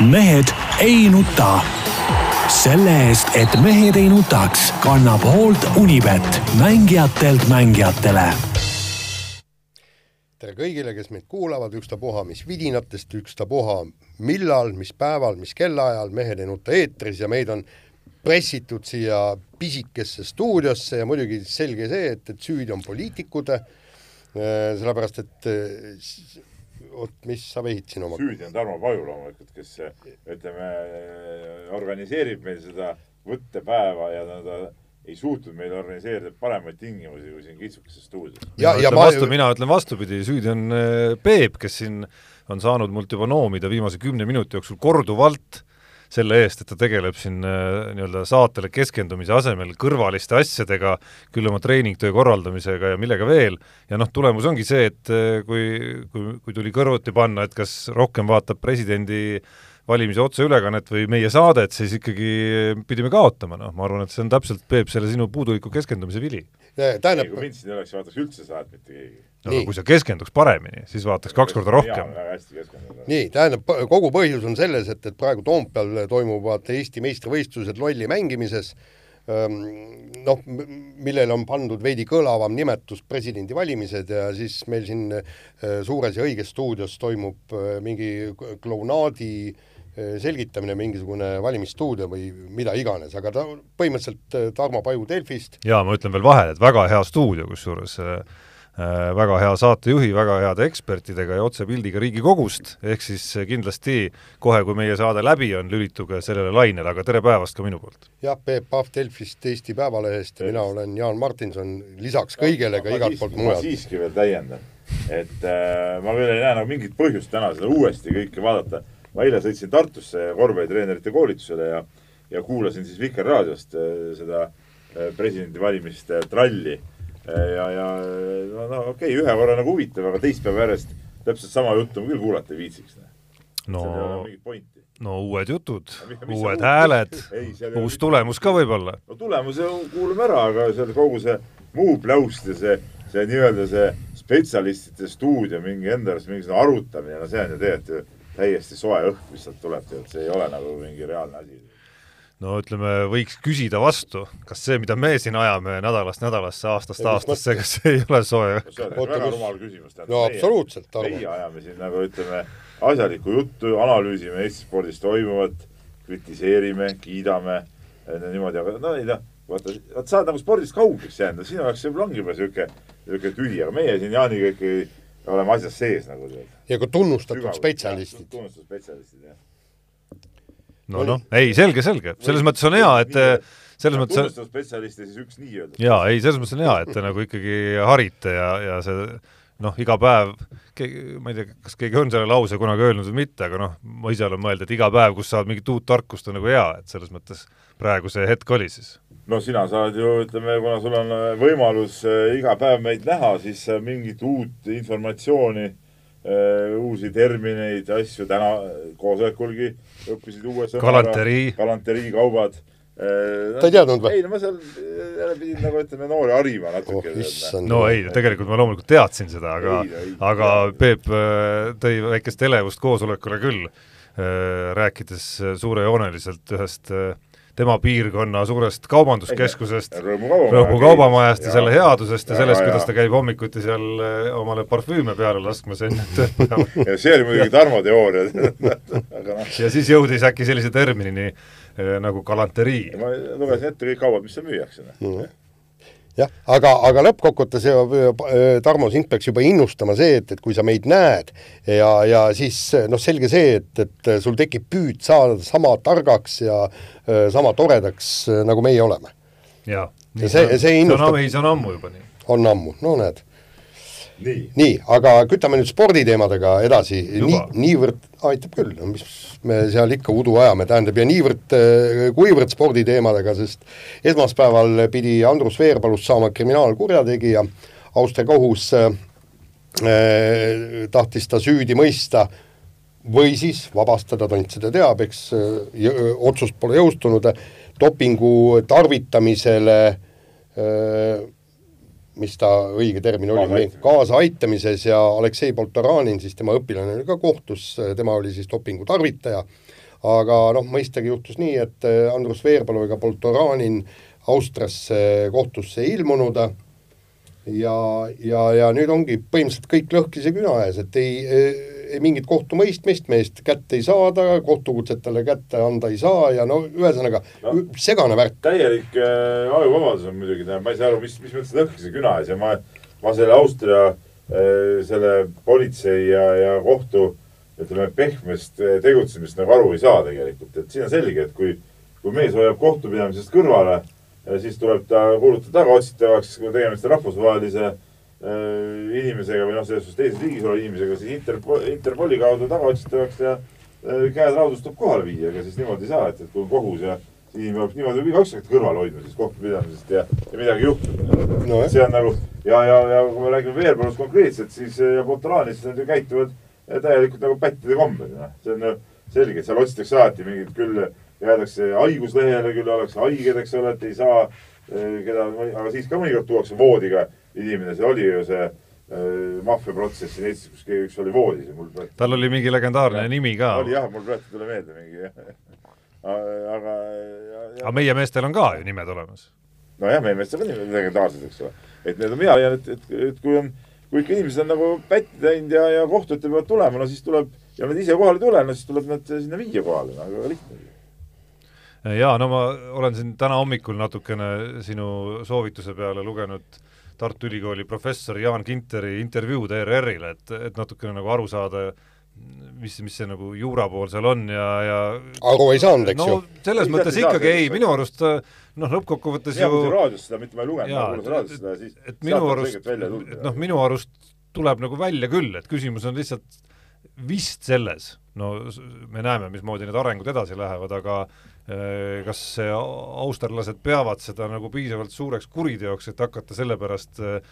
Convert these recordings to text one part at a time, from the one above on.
mehed ei nuta. selle eest, et mehed ei nutaks, kannab hoolt Unibet, mängijatelt mängijatele. tere kõigile, kes meid kuulavad, ükstapuha mis vidinatest, ükstapuha millal, mis päeval, mis kellaajal, Mehed ei nuta eetris ja meid on pressitud siia pisikesse stuudiosse ja muidugi selge see, et, et süüdi on poliitikud, sellepärast et vot mis sa vehid siin oma süüdi on Tarmo Paju loomulikult, kes ütleme, organiseerib meil seda võttepäeva ja ta ei suutnud meil organiseerida paremaid tingimusi kui siin kitsukeses stuudios. ja, ja ma vastu, mina ütlen vastupidi, süüdi on äh, Peep, kes siin on saanud mult juba noomida viimase kümne minuti jooksul korduvalt selle eest, et ta tegeleb siin äh, nii-öelda saatele keskendumise asemel kõrvaliste asjadega, küll oma treeningtöö korraldamisega ja millega veel, ja noh, tulemus ongi see, et äh, kui, kui, kui tuli kõrvuti panna, et kas rohkem vaatab presidendi valimise otseülekannet või meie saadet, siis ikkagi pidime kaotama, noh, ma arvan, et see on täpselt, Peep, selle sinu puuduliku keskendumise vili. tähendab kui mind siin ei oleks, ei vaataks üldse saadet mitte keegi no aga kui sa keskenduks paremini, siis vaataks kaks korda rohkem. nii, tähendab, kogu põhjus on selles, et, et praegu Toompeal toimuvad Eesti meistrivõistlused lolli mängimises, noh, millele on pandud veidi kõlavam nimetus presidendivalimised ja siis meil siin suures ja õiges stuudios toimub mingi klounaadi selgitamine, mingisugune valimisstuudio või mida iganes, aga ta põhimõtteliselt Tarmo Paju Delfist. jaa, ma ütlen veel vahele, et väga hea stuudio, kusjuures äh, Äh, väga hea saatejuhi, väga heade ekspertidega ja otsepildiga Riigikogust, ehk siis kindlasti kohe, kui meie saade läbi on, lülituge sellele lainele, aga tere päevast ka minu poolt! jah, Peep Pahv Delfist, Eesti Päevalehest ja mina olen Jaan Martinson, lisaks kõigele ka igalt poolt mujalt. siiski veel täiendan, et äh, ma veel ei näe nagu mingit põhjust täna seda uuesti kõike vaadata. Ma eile sõitsin Tartusse korvpallitreenerite koolitusele ja, ja kuulasin siis Vikerraadiost äh, seda äh, presidendivalimiste tralli ja, ja no, no okei okay,, ühe korra nagu huvitav, aga teist päeva järjest täpselt sama juttu ma küll kuulata ei viitsiks. no, no uued jutud, uued hääled, uus tulemus ka võib-olla. no tulemuse kuulame ära, aga seal kogu see muu pläust ja see, see nii-öelda see spetsialistide stuudio mingi enda arust mingisugune arutamine, no see on ju tegelikult ju täiesti soe õhk, mis sealt tuleb, tegelikult see ei ole nagu mingi reaalne asi no ütleme, võiks küsida vastu, kas see, mida me siin ajame nädalast nädalasse, aastast ja, aastasse, kas see ei ole soe? see on Oota, väga rumal küsimus. no absoluutselt. meie ajame siin nagu ütleme, asjalikku juttu, analüüsime Eesti spordis toimuvat, kritiseerime, kiidame, niimoodi, aga no ei noh, vaata, vaata sa oled nagu spordist kaugeks jäänud, sinu jaoks see ongi juba niisugune, niisugune tüli, aga meie siin Jaaniga ikkagi oleme asjas sees nagu tead. ja ka tunnustatud spetsialistid. tunnustatud spetsialistid, jah no noh, ei selge, selge, selles mõttes on hea, et selles mõttes tunnustatud spetsialiste siis üks nii-öelda. jaa, ei, selles mõttes on hea, et te nagu ikkagi harite ja, ja see noh, iga päev, ma ei tea, kas keegi on selle lause kunagi öelnud või mitte, aga noh, ma ise olen mõelnud, et iga päev, kus saad mingit uut tarkust, on nagu hea, et selles mõttes praegu see hetk oli siis. No sina saad ju, ütleme, kuna sul on võimalus äh, iga päev meid näha, siis mingit uut informatsiooni Äh, uusi termineid, asju, täna koosolekulgi õppisid uue sõna galanterii, galanteriikaubad no,. ta ei teadnud või? ei, no ma seal jälle pidin nagu ütleme, noori harima natuke oh,. no ei, tegelikult ma loomulikult teadsin seda, aga, aga Peep äh, tõi väikest elevust koosolekule küll, rääkides suurejooneliselt ühest äh, tema piirkonna suurest kaubanduskeskusest, Rõõmu kaubamajast ja selle headusest ja, ja sellest, kuidas ta käib hommikuti seal eh, omale parfüüme peale laskmas enne tööpäeva see oli muidugi Tarmo teooria No. ja siis jõudis äkki sellise terminini eh, nagu galanterii. ma lugesin ette kõik kaubad, mis seal müüakse mm. Jah, aga, aga lõppkokkuvõttes Tarmo, sind peaks juba innustama see, et, et kui sa meid näed ja, ja siis noh, selge see, et, et sul tekib püüd saada sama targaks ja sama toredaks, nagu meie oleme. jaa. ja see, see innustab. see on ammu juba nii. on ammu, no näed nii, nii, aga kütame nüüd sporditeemadega edasi, nii, niivõrd, aitab küll, no mis me seal ikka udu ajame, tähendab, ja niivõrd, äh, kuivõrd sporditeemadega, sest esmaspäeval pidi Andrus Veerpalust saama kriminaalkurjategija, Austria kohus äh, tahtis ta süüdi mõista või siis vabastada, tont seda teab, eks äh, otsust pole jõustunud, dopingu tarvitamisele äh, mis ta õige termin oli, kaasaaitamises ja Aleksei Poltoranin, siis tema õpilane oli ka kohtus, tema oli siis dopingu tarvitaja, aga noh, mõistagi juhtus nii, et äh, Andrus Veerpalu ega Poltoranin Austriasse kohtusse ei ilmunud. Ja, ja, ja nüüd ongi põhimõtteliselt kõik lõhkise küna ees, et ei, ei mingit kohtumõistmist meest kätte ei saada, kohtukutset talle kätte anda ei saa ja no ühesõnaga no, segane värk. täielik äh, ajuvabadus on muidugi, tähendab, ma ei saa aru, mis, mis mõttes lõhkise küna ees ja ma, ma selle Austria äh, selle politsei ja, ja kohtu ütleme, pehmest äh, tegutsemist nagu aru ei saa tegelikult, et siin on selge, et kui, kui mees hoiab kohtupidamisest kõrvale siis tuleb ta kuulutada tagaotsitavaks, kui tegemist on rahvusvahelise äh, inimesega või noh, selles suhtes teises riigis oleva inimesega, siis Interpol, Interpoli kaudu tagaotsitavaks ja äh, käed raudus tuleb kohale viia, ega siis niimoodi ei saa, et, et kui on kohus ja siis inimene peab niimoodi igaüks kõrvale hoidma siis kohtupidamisest ja, ja midagi juhtub no,. see on nagu ja, ja, ja kui me räägime Veerpalust konkreetselt, siis ja Potalanis, siis nad ju käituvad täielikult nagu pättide kombel, noh. see on selge, et seal otsitakse alati mingit küll jäädakse haiguslehele, küll ollakse haiged, eks ole, et ei saa keda, aga siis ka mõnikord tuuakse voodiga inimene, see oli ju see äh, maffiaprotsess siin Eestis, kus keegi üks oli voodis ja mul praegu tal oli mingi legendaarne ja, nimi ka. oli jah, mul praegu ei tule meelde mingi aga aga meie meestel on ka ju nimed olemas. nojah, meie meestel on nimed legendaarsed, eks ole. et need on mina leian, et, et, et kui on, kui ikka inimesed on nagu pätti teinud ja, ja kohtu ette peavad tulema, no siis tuleb, ja nad ise kohale ei tule, no siis tuleb nad sinna viia kohale, no aga lihtne jaa, no ma olen siin täna hommikul natukene sinu soovituse peale lugenud Tartu Ülikooli professori Jaan Kinteri intervjuud ERR-ile, et, et natukene nagu aru saada, mis, mis see nagu juura pool seal on ja, ja aru ei saanud, eks no, ju? selles mõttes ikkagi ei, minu arust noh, lõppkokkuvõttes ju raadios seda mitte ma ei lugenud, ma kuulasin raadios seda ja siis et minu arust, et noh, minu arust tuleb nagu välja küll, et küsimus on lihtsalt vist selles, no me näeme, mismoodi need arengud edasi lähevad, aga kas austerlased peavad seda nagu piisavalt suureks kuriteoks, et hakata selle pärast äh,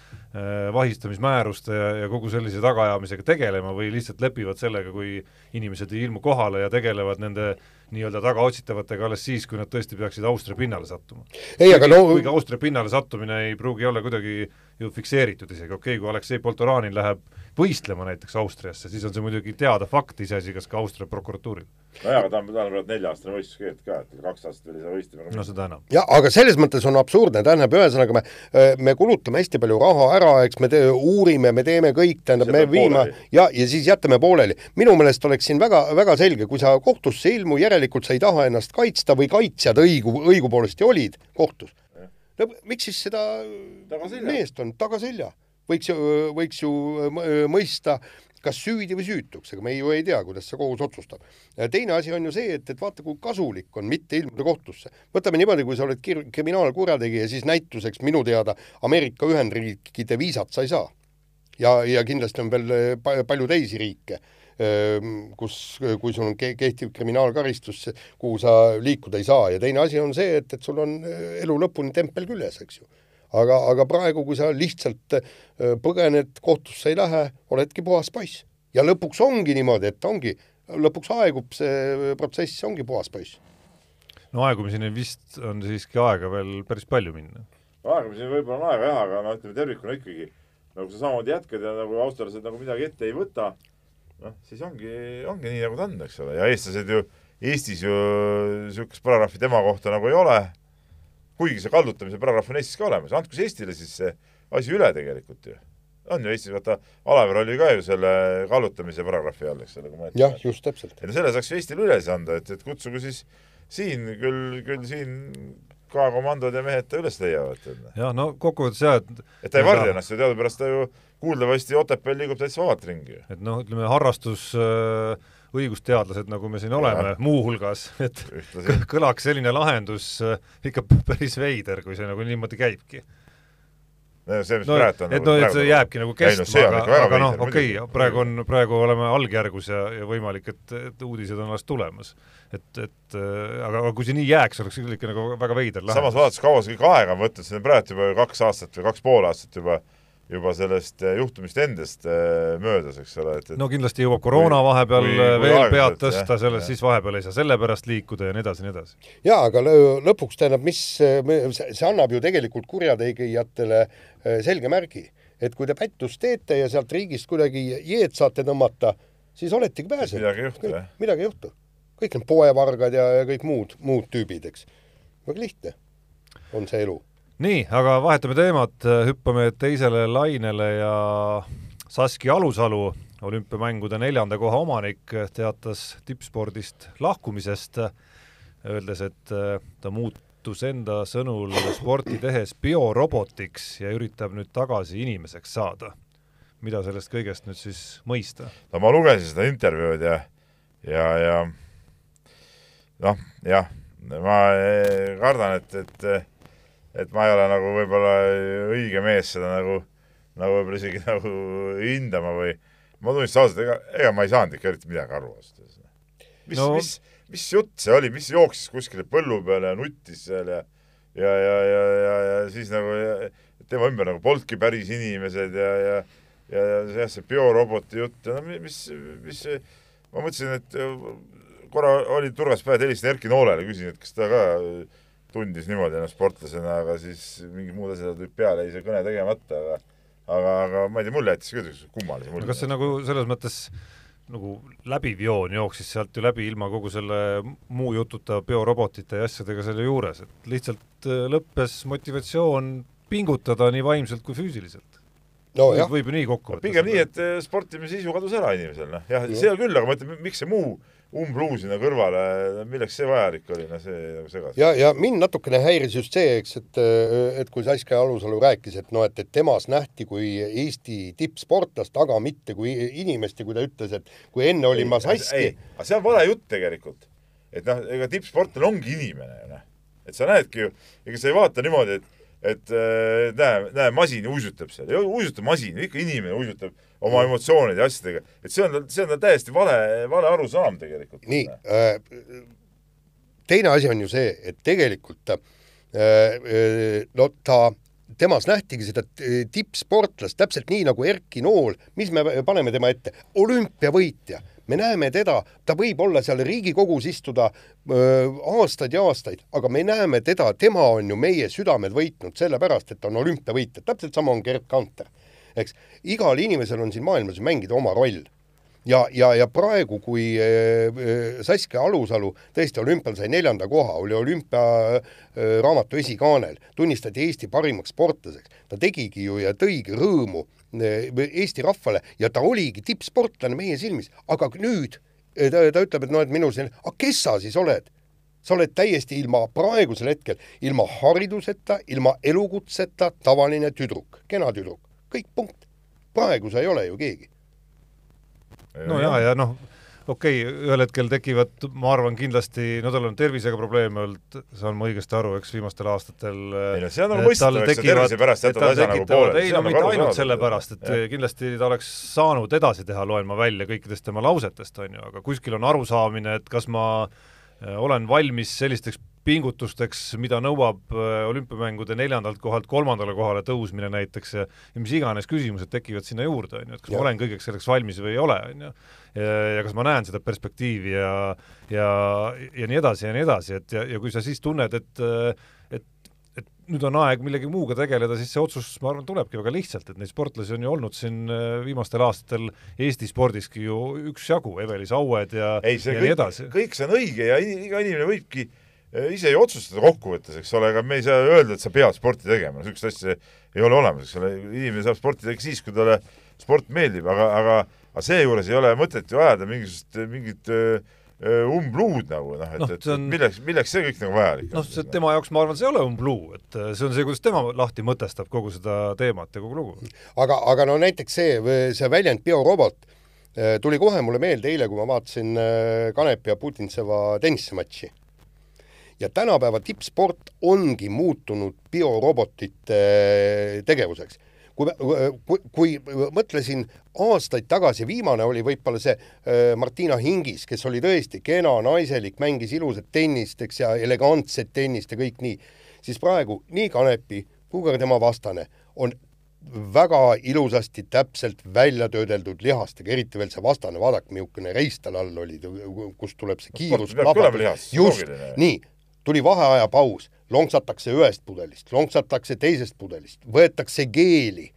vahistamismääruste ja, ja kogu sellise tagaajamisega tegelema või lihtsalt lepivad sellega, kui inimesed ei ilmu kohale ja tegelevad nende nii-öelda tagaotsitavatega alles siis, kui nad tõesti peaksid Austria pinnale sattuma. ei, aga no kuigi Austria pinnale sattumine ei pruugi olla kuidagi ju fikseeritud isegi, okei okay,, kui Aleksei Poltoranin läheb võistlema näiteks Austriasse, siis on see muidugi teada fakt, iseasi kas ka Austria prokuratuuril. nojah, aga ta on, tal on praegu nelja-aastane võistluskeeld ka, et kaks aastat veel ei saa võistlema. no seda enam. jah, aga selles mõttes on absurdne, tähendab, ühesõnaga me, me kulutame hästi palju raha ära, eks me te, uurime, me teeme kõik, tähendab, me viime ja, ja siis jätame pooleli. minu meelest oleks siin väga, väga selge, kui sa kohtusse ei ilmu, järelikult sa ei taha ennast kaitsta või kaitsjad õigu, õigupoolest ju olid kohtus. No miks siis seda tagaselja. meest on tagaselja? võiks ju, võiks ju mõista kas süüdi või süütuks, aga me ju ei tea, kuidas see kohus otsustab. teine asi on ju see, et, et vaata, kui kasulik on mitte ilmuda kohtusse. võtame niimoodi, kui sa oled kir-, kriminaalkurjategija, siis näituseks minu teada Ameerika Ühendriikide viisat sa ei saa. ja, ja kindlasti on veel palju teisi riike, kus, kui sul on kehtiv kriminaalkaristus, kuhu sa liikuda ei saa ja teine asi on see, et, et sul on elu lõpuni tempel küljes, eks ju aga, aga praegu, kui sa lihtsalt äh, põgened, kohtusse ei lähe, oledki puhas poiss. ja lõpuks ongi niimoodi, et ongi, lõpuks aegub see protsess, ongi puhas poiss. no aegumiseni vist on siiski aega veel päris palju minna. aegumiseni võib-olla on aega jah, aga no ütleme tervikuna ikkagi, nagu sa samamoodi jätkad ja nagu austerlased nagu midagi ette ei võta, noh, siis ongi, ongi nii, nagu ta on, eks ole, ja eestlased ju, Eestis ju niisugust paragrahvi tema kohta nagu ei ole kuigi see kallutamise paragrahv on Eestis ka olemas, andku see Eestile siis see asi üle tegelikult ju. on ju Eestis, vaata, Alaver oli ka ju selle kallutamise paragrahvi all, eks ole, kui ma jah, just täpselt. et selle saaks ju Eestile üle siis anda, et, et kutsuge siis siin küll, küll siin K-komandod ja mehed ta üles leiavad. jah, no kokkuvõttes jah, et et ta ei varja ennast ju, teadupärast ta ju kuuldavasti Otepääl liigub täitsa vabalt ringi. et noh, ütleme harrastus äh, õigusteadlased, nagu me siin oleme, muuhulgas, et kõlaks selline lahendus äh, ikka päris veider, kui see nagu niimoodi käibki. no see, mis no, praegu on et nagu no et see jääbki nagu kestma, aga, aga noh, okei okay,, praegu on, praegu oleme algjärgus ja, ja võimalik, et, et uudised on alles tulemas. et, et äh, aga, aga kui see nii jääks, oleks küll ikka nagu väga veider lahendus. samas vaadates, kaua see kõik aega on võtnud, see on praegu juba kaks aastat või kaks pool aastat juba juba sellest eh, juhtumist endast eh, möödas, eks ole, et, et no kindlasti jõuab koroona vahepeal kui, kui veel pead tõsta, sellest siis vahepeal ei saa selle pärast liikuda ja nii edasi, nii edasi. jaa, aga lõpuks tähendab, mis, see annab ju tegelikult kurjategijatele eh, selge märgi, et kui te pättust teete ja sealt riigist kuidagi jeed saate tõmmata, siis oletegi pääsenud. midagi ei juhtu, jah. midagi ei juhtu kõik need poevargad ja, ja kõik muud, muud tüübid, eks. väga lihtne on see elu. Nii, aga vahetame teemat, hüppame teisele lainele ja Saskia Alusalu, olümpiamängude neljanda koha omanik, teatas tippspordist lahkumisest, öeldes, et ta muutus enda sõnul sporti tehes biorobotiks ja üritab nüüd tagasi inimeseks saada. mida sellest kõigest nüüd siis mõista? no ma lugesin seda intervjuud ja, ja, ja noh, jah, ma kardan, et, et et ma ei ole nagu võib-olla õige mees seda nagu, nagu võib-olla isegi nagu hindama või ma tunnistan ausalt, ega, ega ma ei saanud ikka eriti midagi aru ausalt öeldes. mis no., mis, mis jutt see oli, mis jooksis kuskile põllu peale ja nuttis seal ja ja, ja, ja, ja, ja siis nagu ja, tema ümber nagu polnudki päris inimesed ja, ja ja, ja see bioroboti jutt ja no mis, mis ma mõtlesin, et korra oli turvas päev, helistasin Erki Noolele, küsisin, et kas ta ka tundis niimoodi ennast sportlasena, aga siis mingid muud asjad tulid peale, jäi see kõne tegemata, aga aga, aga ma ei tea, mulle jättis küll kummalise mulje. kas see nagu selles mõttes nagu läbiv joon jooksis sealt ju läbi ilma kogu selle muu jututa biorobotite ja asjadega selle juures, et lihtsalt äh, lõppes motivatsioon pingutada nii vaimselt kui füüsiliselt no, võib, võib ju nii kokku võtta. pigem nii, et äh, sportimise sisu kadus ära inimesel, noh, jah, seal küll, aga ma ütlen, miks see muu umbluu sinna kõrvale, milleks see vajalik oli, no see nagu segas. ja, ja mind natukene häiris just see, eks, et, et kui Saskia Alusalu rääkis, et noh, et, et temas nähti kui Eesti tippsportlast, aga mitte kui inimest ja kui ta ütles, et kui enne olin ma Saski. aga see on vale jutt tegelikult. et noh, ega tippsportlane ongi inimene ju noh. et sa näedki ju, ega sa ei vaata niimoodi, et et äh, näe, näe, masin uisutab seal, ei uisuta masin, ikka inimene uisutab oma emotsioonide ja asjadega, et see on, see on täiesti vale, vale arusaam tegelikult. nii äh,, teine asi on ju see, et tegelikult äh, äh no ta, temas nähtigi seda tippsportlast täpselt nii nagu Erki Nool, mis me paneme tema ette, olümpiavõitja me näeme teda, ta võib olla seal Riigikogus istuda öö, aastaid ja aastaid, aga me näeme teda, tema on ju meie südamed võitnud sellepärast, et ta on olümpiavõitja, täpselt sama on Gerd Kanter. eks, igal inimesel on siin maailmas mängida oma roll. Ja, ja, ja praegu, kui Saskia Alusalu tõesti olümpial sai neljanda koha, oli olümpiaraamatu esikaanel, tunnistati Eesti parimaks sportlaseks, ta tegigi ju ja tõigi rõõmu Eesti rahvale ja ta oligi tippsportlane meie silmis, aga nüüd eh, ta, ta ütleb, et noh, et minu selline, aga kes sa siis oled? sa oled täiesti ilma, praegusel hetkel ilma hariduseta, ilma elukutseta tavaline tüdruk, kena tüdruk, kõik punkt. praegu sa ei ole ju keegi. no ja, ja noh okei okay,, ühel hetkel tekivad, ma arvan kindlasti, no tal on tervisega probleeme olnud, saan ma õigesti aru, eks viimastel aastatel ei no see on nagu mõistetav, eks see tervise pärast jätad asja nagu pooleli. ei no mitte nagu ainult sellepärast, et ja. kindlasti ta oleks saanud edasi teha, loen ma välja kõikidest tema lausetest, on ju, aga kuskil on arusaamine, et kas ma äh, olen valmis sellisteks pingutusteks, mida nõuab äh, olümpiamängude neljandalt kohalt kolmandale kohale tõusmine näiteks ja, ja mis iganes küsimused tekivad sinna juurde, on ju, et kas ja. ma olen kõigeks selleks valmis või ei ole, on ju. ja kas ma näen seda perspektiivi ja, ja, ja nii edasi ja nii edasi, et ja, ja kui sa siis tunned, et et et nüüd on aeg millegi muuga tegeleda, siis see otsus, ma arvan, tulebki väga lihtsalt, et neid sportlasi on ju olnud siin äh, viimastel aastatel Eesti spordiski ju üksjagu, Evelis Aued ja, ei, ja kõik, nii edasi. kõik see on õige ja iga inimene võibki äh, Äh, ise ei otsustada kokkuvõttes, eks ole, ega me ei saa öelda, et sa pead sporti tegema, niisugust asja ei ole olemas, eks ole, inimene saab sporti teha siis, kui talle sport meeldib, aga, aga aga seejuures ei ole mõtet ju ajada mingisugust, mingit äh, umbluud nagu noh, et no,, et on... milleks, milleks see kõik nagu vajalik noh, see tema jaoks ma arvan, see ei ole umbluu, et see on see, kuidas tema lahti mõtestab kogu seda teemat ja kogu lugu. aga, aga no näiteks see, see väljend biorobot tuli kohe mulle meelde eile, kui ma vaatasin Kanepi ja Putintseva tennisematši ja tänapäeva tippsport ongi muutunud biorobotite äh, tegevuseks. kui, kui, kui mõtlesin aastaid tagasi, viimane oli võib-olla see äh, Martina Hingis, kes oli tõesti kena, naiselik, mängis ilusat tennist, eks, ja elegantset tennist ja kõik nii, siis praegu nii Kanepi kui ka tema vastane on väga ilusasti täpselt välja töödeldud lihastega, eriti veel see vastane, vaadake, niisugune reis tal all oli, kust tuleb see kiirus. just, nii tuli vaheajapaus, lonksatakse ühest pudelist, lonksatakse teisest pudelist, võetakse geeli,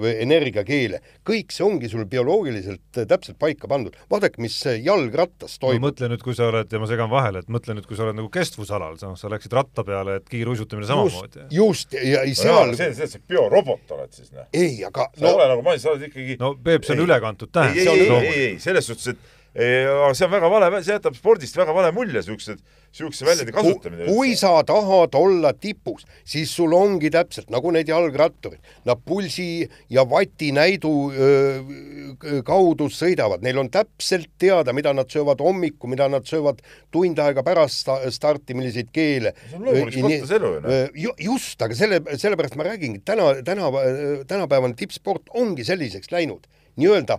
või energiakeele, kõik see ongi sul bioloogiliselt täpselt paika pandud. vaadake, mis jalgrattas toimub no,. mõtle nüüd, kui sa oled, ja ma segan vahele, et mõtle nüüd, kui sa oled nagu kestvusalal, sa, sa läksid ratta peale, et kiiruisutamine samamoodi. just, ja, seal no, see, see, see biorobot oled siis, noh. ei, aga sa no, ei ole nagu ma ei, sa oled ikkagi no Peep, see on ülekantud tähendus. ei, ei, ei, ei, ei, selles suhtes, et aga see on väga vale, see jätab spordist väga vale mulje, siuksed, siukse väljendi kasutamine. kui sa tahad olla tipus, siis sul ongi täpselt nagu need jalgratturid, nad pulsi ja vati näidu öö, kaudu sõidavad, neil on täpselt teada, mida nad söövad hommikul, mida nad söövad tund aega pärast starti, milliseid keele. see on loomulik sportlaselu ju noh. just, aga selle, sellepärast ma räägingi, täna, täna, tänapäevane tippsport ongi selliseks läinud nii-öelda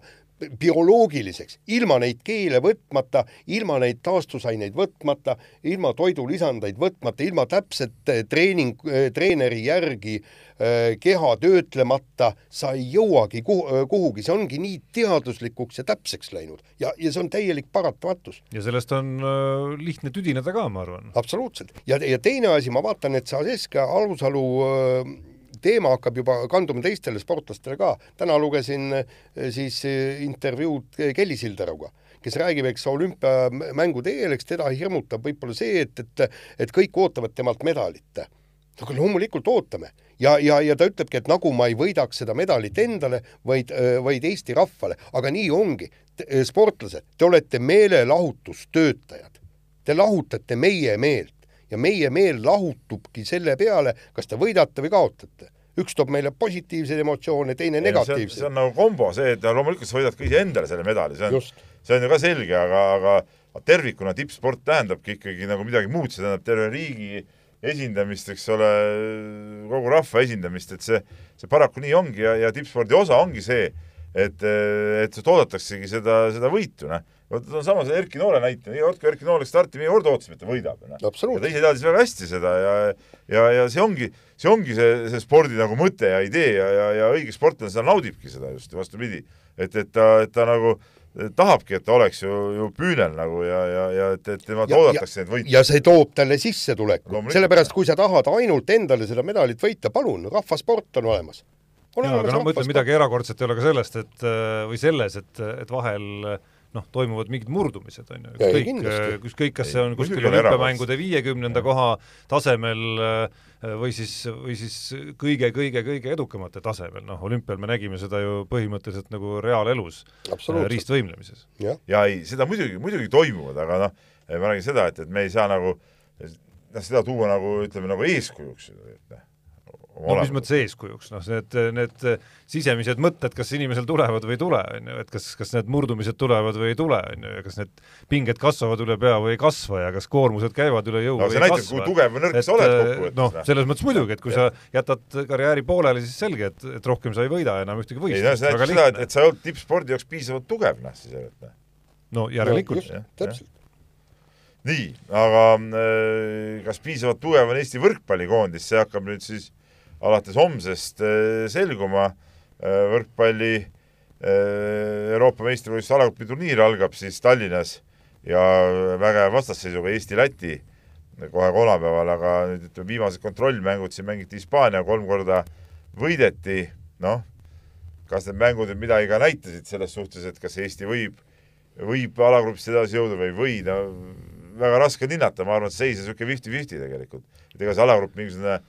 bioloogiliseks, ilma neid keele võtmata, ilma neid taastusaineid võtmata, ilma toidulisandeid võtmata, ilma täpset treening, treeneri järgi äh, keha töötlemata, sa ei jõuagi kuhu, kuhugi, see ongi nii teaduslikuks ja täpseks läinud ja, ja see on täielik paratamatus. ja sellest on äh, lihtne tüdineda ka, ma arvan. absoluutselt. ja, ja teine asi, ma vaatan, et sa Seska Alusalu äh, teema hakkab juba kanduma teistele sportlastele ka. täna lugesin eh, siis eh, intervjuud Kelly Sildaruga, kes räägib, eks olümpiamängude eel, eks teda hirmutab võib-olla see, et, et, et kõik ootavad temalt medalit. aga loomulikult ootame ja, ja, ja ta ütlebki, et nagu ma ei võidaks seda medalit endale, vaid, eh, vaid Eesti rahvale, aga nii ongi. sportlased, te olete meelelahutustöötajad. Te lahutate meie meelt ja meie meel lahutubki selle peale, kas te võidate või kaotate. Üks toob meile positiivseid emotsioone, teine negatiivseid. see on nagu kombo, see, et loomulikult sa võidad ka iseendale selle medali, see on, see on ju ka selge, aga, aga tervikuna tippsport tähendabki ikkagi nagu midagi muud, see tähendab terve riigi esindamist, eks ole, kogu rahva esindamist, et see, see paraku nii ongi ja, ja tippspordi osa ongi see, et, et oodataksegi seda, seda võitu, noh vot on sama see Erki Noole näite, nii kord kui Erki Nool läks starti, meie kord ootasime, et ta võidab. ja ta ise teadis väga hästi seda ja, ja, ja see ongi, see ongi see, see spordi nagu mõte ja idee ja, ja, ja õige sportlane seda naudibki seda just vastupidi. et, et ta, et ta nagu tahabki, et ta oleks ju, ju püünel nagu ja, ja, ja et, et temalt oodatakse neid võite. ja see toob talle sissetuleku, sellepärast kui sa tahad ainult endale seda medalit võita, palun, rahvasport on olemas. jaa, aga no ma ütlen, midagi erakordset ei ole ka sellest, et või selles, et, et vahel äh, noh, toimuvad mingid murdumised, on ju, ükskõik, ükskõik, kas see on kuskil olümpiamängude viiekümnenda koha tasemel äh, või siis, või siis kõige-kõige-kõige edukamate tasemel, noh, olümpial me nägime seda ju põhimõtteliselt nagu reaalelus, äh, riistvõimlemises. ja, ja ei, seda muidugi, muidugi toimuvad, aga noh, ma räägin seda, et, et me ei saa nagu noh, seda tuua nagu ütleme, nagu eeskujuks, et noh no mis mõttes eeskujuks, noh, need, need sisemised mõtted, kas inimesel tulevad või ei tule, on ju, et kas, kas need murdumised tulevad või ei tule, on ju, ja kas need pinged kasvavad üle pea või ei kasva ja kas koormused käivad üle jõu no, või ei näitab, kasva. tugev või nõrk sa oled kokkuvõttes. noh, selles mõttes muidugi, et kui ja. sa jätad karjääri pooleli, siis selge, et, et rohkem sa ei võida enam ühtegi võistlust. ei no see näitab seda, et, et sa ei olnud tippspordi jaoks piisavalt tugev, noh, siis et no järelikult no,. täpselt nii, aga äh, kas piisavalt tugev on Eesti võrkpallikoondis, see hakkab nüüd siis alates homsest äh, selguma. Äh, võrkpalli äh, Euroopa meistrivõistluse alagrupi turniir algab siis Tallinnas ja vägeva vastasseisuga Eesti-Läti kohe kolmapäeval, aga nüüd ütleme, viimased kontrollmängud siin mängiti Hispaania, kolm korda võideti, noh, kas need mängud nüüd midagi ka näitasid selles suhtes, et kas Eesti võib, võib alagrupist edasi jõuda või ei või, no väga raske on hinnata, ma arvan, et seis on niisugune fifty-fifty tegelikult. et ega see alagrupp mingisugune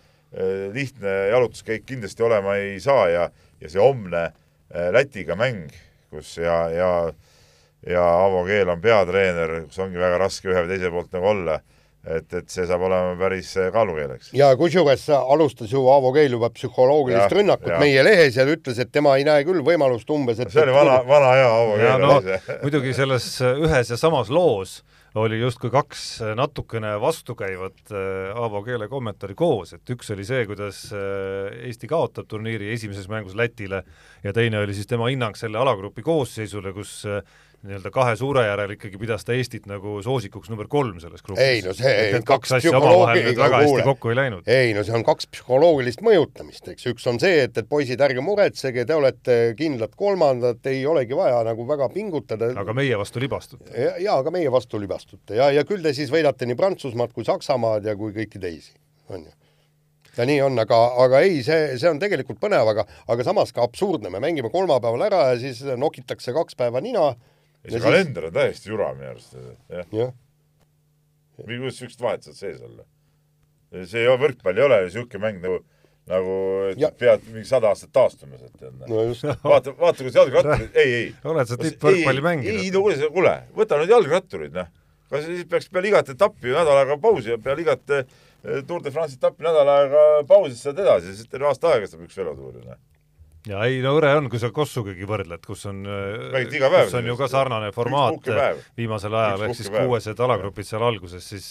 lihtne jalutuskäik kindlasti olema ei saa ja, ja see homne äh, Lätiga mäng, kus ja, ja ja Avo Keel on peatreener, kus ongi väga raske ühe või teise poolt nagu olla, et, et see saab olema päris äh, kaalukeeleks. ja kusjuures alustas ju Aavo Keel juba psühholoogilist ja, rünnakut ja. meie lehes ja ütles, et tema ei näe küll võimalust umbes, et see oli vana, vana hea Aavo Keel. No, muidugi selles ühes ja samas loos oli justkui kaks natukene vastukäivat äh, Aavo Keele kommentaari koos, et üks oli see, kuidas äh, Eesti kaotab turniiri esimeses mängus Lätile ja teine oli siis tema hinnang selle alagrupi koosseisule, kus äh, nii-öelda kahe suure järel ikkagi pidas ta Eestit nagu soosikuks number kolm selles grupis. ei no see et kaks nüüd väga hästi kokku ei läinud. ei no see on kaks psühholoogilist mõjutamist, eks, üks on see, et, et poisid, ärge muretsege, te olete kindlad kolmandad, ei olegi vaja nagu väga pingutada. aga meie vastu libastute. ja, ja aga meie vastu libastute ja, ja küll te siis võidate nii Prantsusmaad kui Saksamaad ja kui kõiki teisi, on ju ja nii on, aga, aga ei, see, see on tegelikult põnev, aga, aga samas ka absurdne, me mängime kolmapäeval ära ja siis nokitakse kaks päeva nina. Ja see kalender on täiesti jura minu arust, jah. jah. kuidas siukest vahet saad sees olla? see ei ole, võrkpall ei ole niisugune mäng nagu nagu ja. pead mingi sada aastat taastuma sealt, tead. no just. vaata, vaata, kuidas jalgratturid, ei, ei. oled sa tippvõrkpalli mänginud? ei, no kuule, kuule, võta nüüd jalgratturid, noh. kas siis peaks peale igat etappi nädal aega pausi ja peale igat eh, Tour de France etappi nädal aega pausi, siis saad edasi, siis terve aasta aega saab üks velotuur ju, noh ja ei no hõre on, kui sa Kossugagi võrdled, kus on, kus on ju ka sarnane formaat viimasel ajal, ehk siis kuuesed alagrupid seal alguses, siis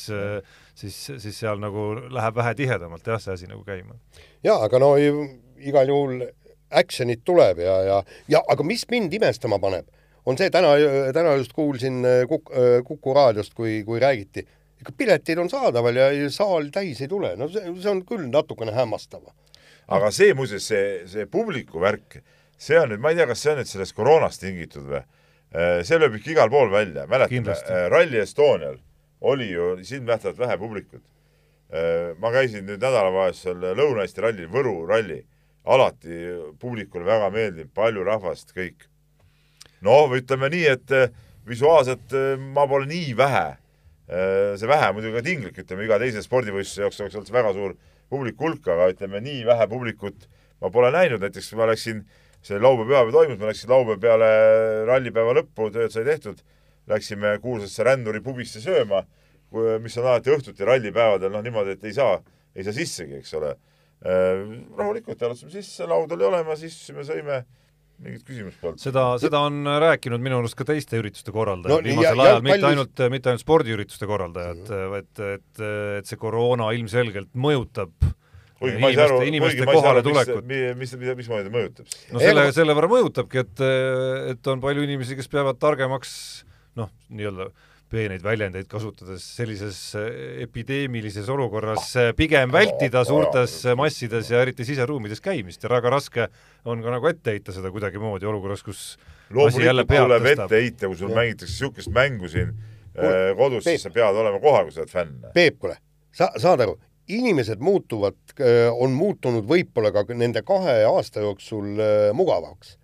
siis, siis seal nagu läheb vähe tihedamalt jah, see asi nagu käima. jaa, aga no igal juhul action'it tuleb ja, ja, ja aga mis mind imestama paneb, on see, täna, täna just kuulsin Kuk-, Kuku raadiost, kui, kui räägiti, ikka piletid on saadaval ja saal täis ei tule, no see, see on küll natukene hämmastav aga see muuseas, see, see publiku värk, see on nüüd, ma ei tea, kas see on nüüd sellest koroonast tingitud või, äh, see lööb ikka igal pool välja, mäletame, äh, Rally Estonial oli ju silmnähtavalt vähe publikut. Äh, ma käisin nüüd nädalavahetusel Lõuna-Eesti rallil, Võru ralli, alati publikule väga meeldib, palju rahvast, kõik. noh, ütleme nii, et visuaalselt ma pole nii vähe, see vähe muidugi ka tinglik, ütleme iga teise spordivõistluse jaoks oleks olnud väga suur publiku hulka, aga ütleme nii vähe publikut ma pole näinud, näiteks ma läksin, see laupäev-pühapäev toimus, ma läksin laupäev peale rallipäeva lõppu, tööd sai tehtud, läksime kuulsasse ränduri pubisse sööma, mis on alati õhtuti rallipäevadel, noh niimoodi, et ei saa, ei saa sissegi, eks ole. Rahulikult jalutasime sisse, laud oli olemas, istusime, sõime mingit küsimust polnud. seda, seda on rääkinud minu arust ka teiste ürituste korraldajad no, viimasel ajal, mitte ainult, mitte ainult spordiürituste korraldajad, vaid et, et see koroona ilmselgelt mõjutab kuigi ma ei saa aru, kuigi ma ei saa aru, mis, mis, mis, mismoodi mõjutab? no selle, selle võrra mõjutabki, et, et on palju inimesi, kes peavad targemaks noh, nii-öelda peeneid väljendeid kasutades sellises eh, epideemilises olukorras eh, pigem vältida suurtes massides ja eriti siseruumides käimist. Ja väga raske on ka nagu ette heita seda kuidagimoodi olukorras, kus loomulikult tuleb ette heita, kui sul mängitakse niisugust mängu siin äh, kodus, siis sa pead olema kohal, kui sa oled fänn. Peep, kuule, sa saad aru, inimesed muutuvad, on muutunud võib-olla ka nende kahe aasta jooksul mugavaks.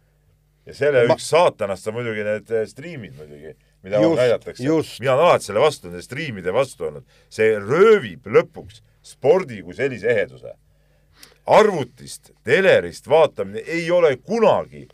ja selle ma... üks saatanast on muidugi need striimid muidugi mida just, näidatakse. mina olen alati selle vastu, nende striimide vastu olnud. see röövib lõpuks spordi kui sellise eheduse. arvutist, telerist vaatamine ei ole kunagi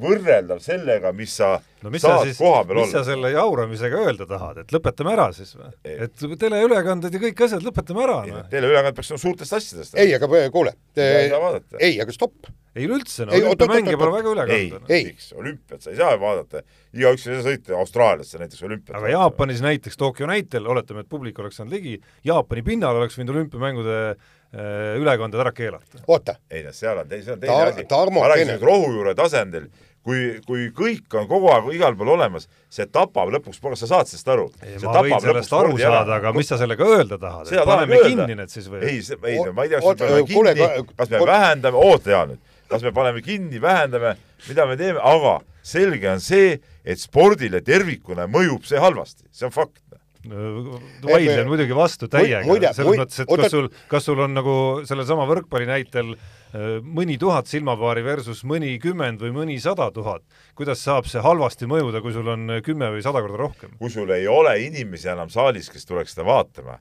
võrreldav sellega, mis sa no mis saad siis, koha peal olla. mis sa selle jauramisega öelda tahad, et lõpetame ära siis või? et teleülekanded ja kõik asjad, lõpetame ära no.. teleülekanded peaks olema suurtest asjadest. ei, aga kuule, ei, aga stopp. Ei üleüldse, no olümpiamänge pole väga üle kanda. ei, miks, olümpiat sa ei saa vaadata, igaüks ei saa sõita Austraaliasse näiteks olümpiat. aga Jaapanis näiteks, Tokyo näitel, oletame, et publik oleks saanud ligi, Jaapani pinnal oleks võinud olümpiamängude äh, ülekanded ära keelata. oota. ei noh, seal on, see on teine asi. ma räägin nüüd rohujuure tasandil kui, kui kõik on kogu aeg igal pool olemas, see tapab lõpuks, kas sa saad sellest aru? ma võin sellest aru saada, aga mis sa sellega öelda tahad, et paneme kinni need siis või? ei, ei, ma ei tea, kas me paneme kinni, kas me vähendame, oota hea nüüd, kas me paneme kinni, vähendame, mida me teeme, aga selge on see, et spordile tervikuna mõjub see halvasti, see on fakt. Vaidlen muidugi vastu täiega, selles mõttes, et kas sul, kas sul on nagu sellesama võrkpalli näitel äh, mõni tuhat silmapaari versus mõnikümmend või mõnisada tuhat, kuidas saab see halvasti mõjuda, kui sul on kümme või sada korda rohkem? kui sul ei ole inimesi enam saalis, kes tuleks seda vaatama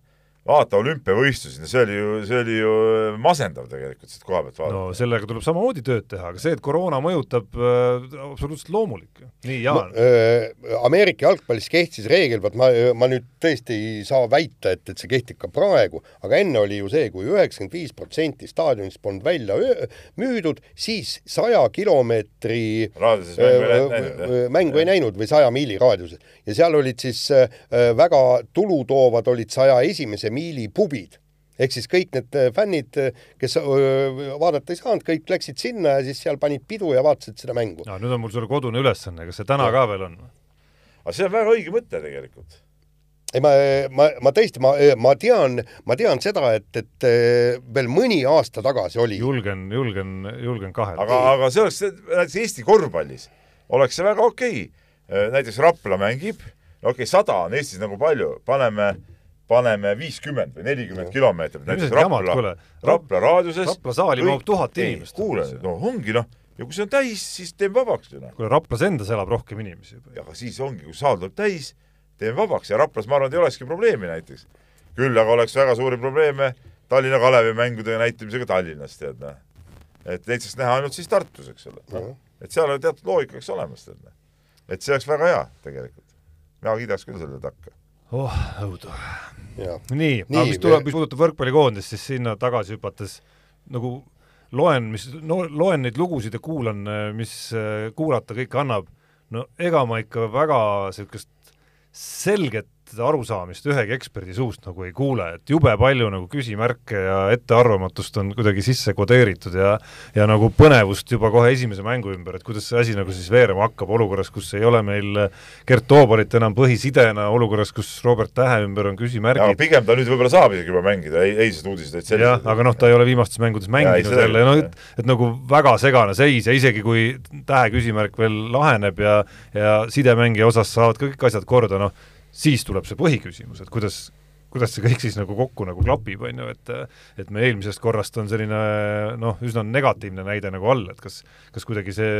vaata olümpiavõistlusi, no see oli ju, see oli ju masendav tegelikult siit koha pealt vaadata. no sellega tuleb samamoodi tööd teha, aga see, et koroona mõjutab äh,, absoluutselt loomulik. nii, Jaan äh,. Ameerika jalgpallis kehtis reegel, vot ma, ma nüüd tõesti ei saa väita, et, et see kehtib ka praegu, aga enne oli ju see kui, kui üheksakümmend viis protsenti staadionist polnud välja müüdud, siis saja kilomeetri mängu ei näinud või saja miili raadiuses ja seal olid siis äh, väga tulutoovad olid saja esimese miili pubid ehk siis kõik need äh, fännid, äh, kes öö, vaadata ei saanud, kõik läksid sinna ja siis seal panid pidu ja vaatasid seda mängu. no nüüd on mul sulle kodune ülesanne, kas see täna ja. ka veel on? aga see on väga õige mõte tegelikult. ei, ma, ma, ma tõesti, ma, ma tean, ma tean seda, et, et äh, veel mõni aasta tagasi oli. julgen, julgen, julgen kahelda. aga, aga see oleks, näiteks Eesti korvpallis oleks see väga okei okay.. näiteks Rapla mängib, okei okay,, sada on Eestis nagu palju, paneme paneme viiskümmend või nelikümmend kilomeetrit näiteks Rapla Rapla raadiuses Rapla saali mahub tuhat inimest. kuule, no ongi noh, ja kui see on täis, siis teeme vabaks ju noh. kuule, Raplas endas elab rohkem inimesi juba. ja aga siis ongi, kui saal tuleb täis, teeme vabaks ja Raplas ma arvan, ei olekski probleemi näiteks. küll aga oleks väga suuri probleeme Tallinna Kalevi mängude näitamisega Tallinnas, tead noh. et neid saaks näha ainult siis Tartus, eks ole no.. et seal on teatud loogika eks olemas, tead noh. et see oleks väga hea tegelikult. mina kiidaks küll selle takka. oh, õudu. nii, aga mis tuleb, mis puudutab võrkpallikoondist, siis sinna tagasi hüpates nagu loen, mis no,, loen neid lugusid ja kuulan, mis kuulata kõike annab, no ega ma ikka väga niisugust selget arusaamist ühegi eksperdi suust nagu ei kuule, et jube palju nagu küsimärke ja ettearvamatust on kuidagi sisse kodeeritud ja ja nagu põnevust juba kohe esimese mängu ümber, et kuidas see asi nagu siis veerema hakkab olukorras, kus ei ole meil Gert Toobalit enam põhisidena, olukorras, kus Robert Tähe ümber on küsimärgid, pigem ta nüüd võib-olla saab isegi juba mängida, ei, eilsed uudised olid sellised. jah, aga noh, ta ei ole viimastes mängudes mänginud seda jälle, küll, no jah. et, et nagu väga segane seis ja isegi kui tähe küsimärk veel laheneb ja ja sidemängija osas saavad ka kõik asjad korda, noh siis tuleb see põhiküsimus, et kuidas kuidas see kõik siis nagu kokku nagu klapib, on ju, et et me eelmisest korrast on selline noh, üsna negatiivne näide nagu all, et kas kas kuidagi see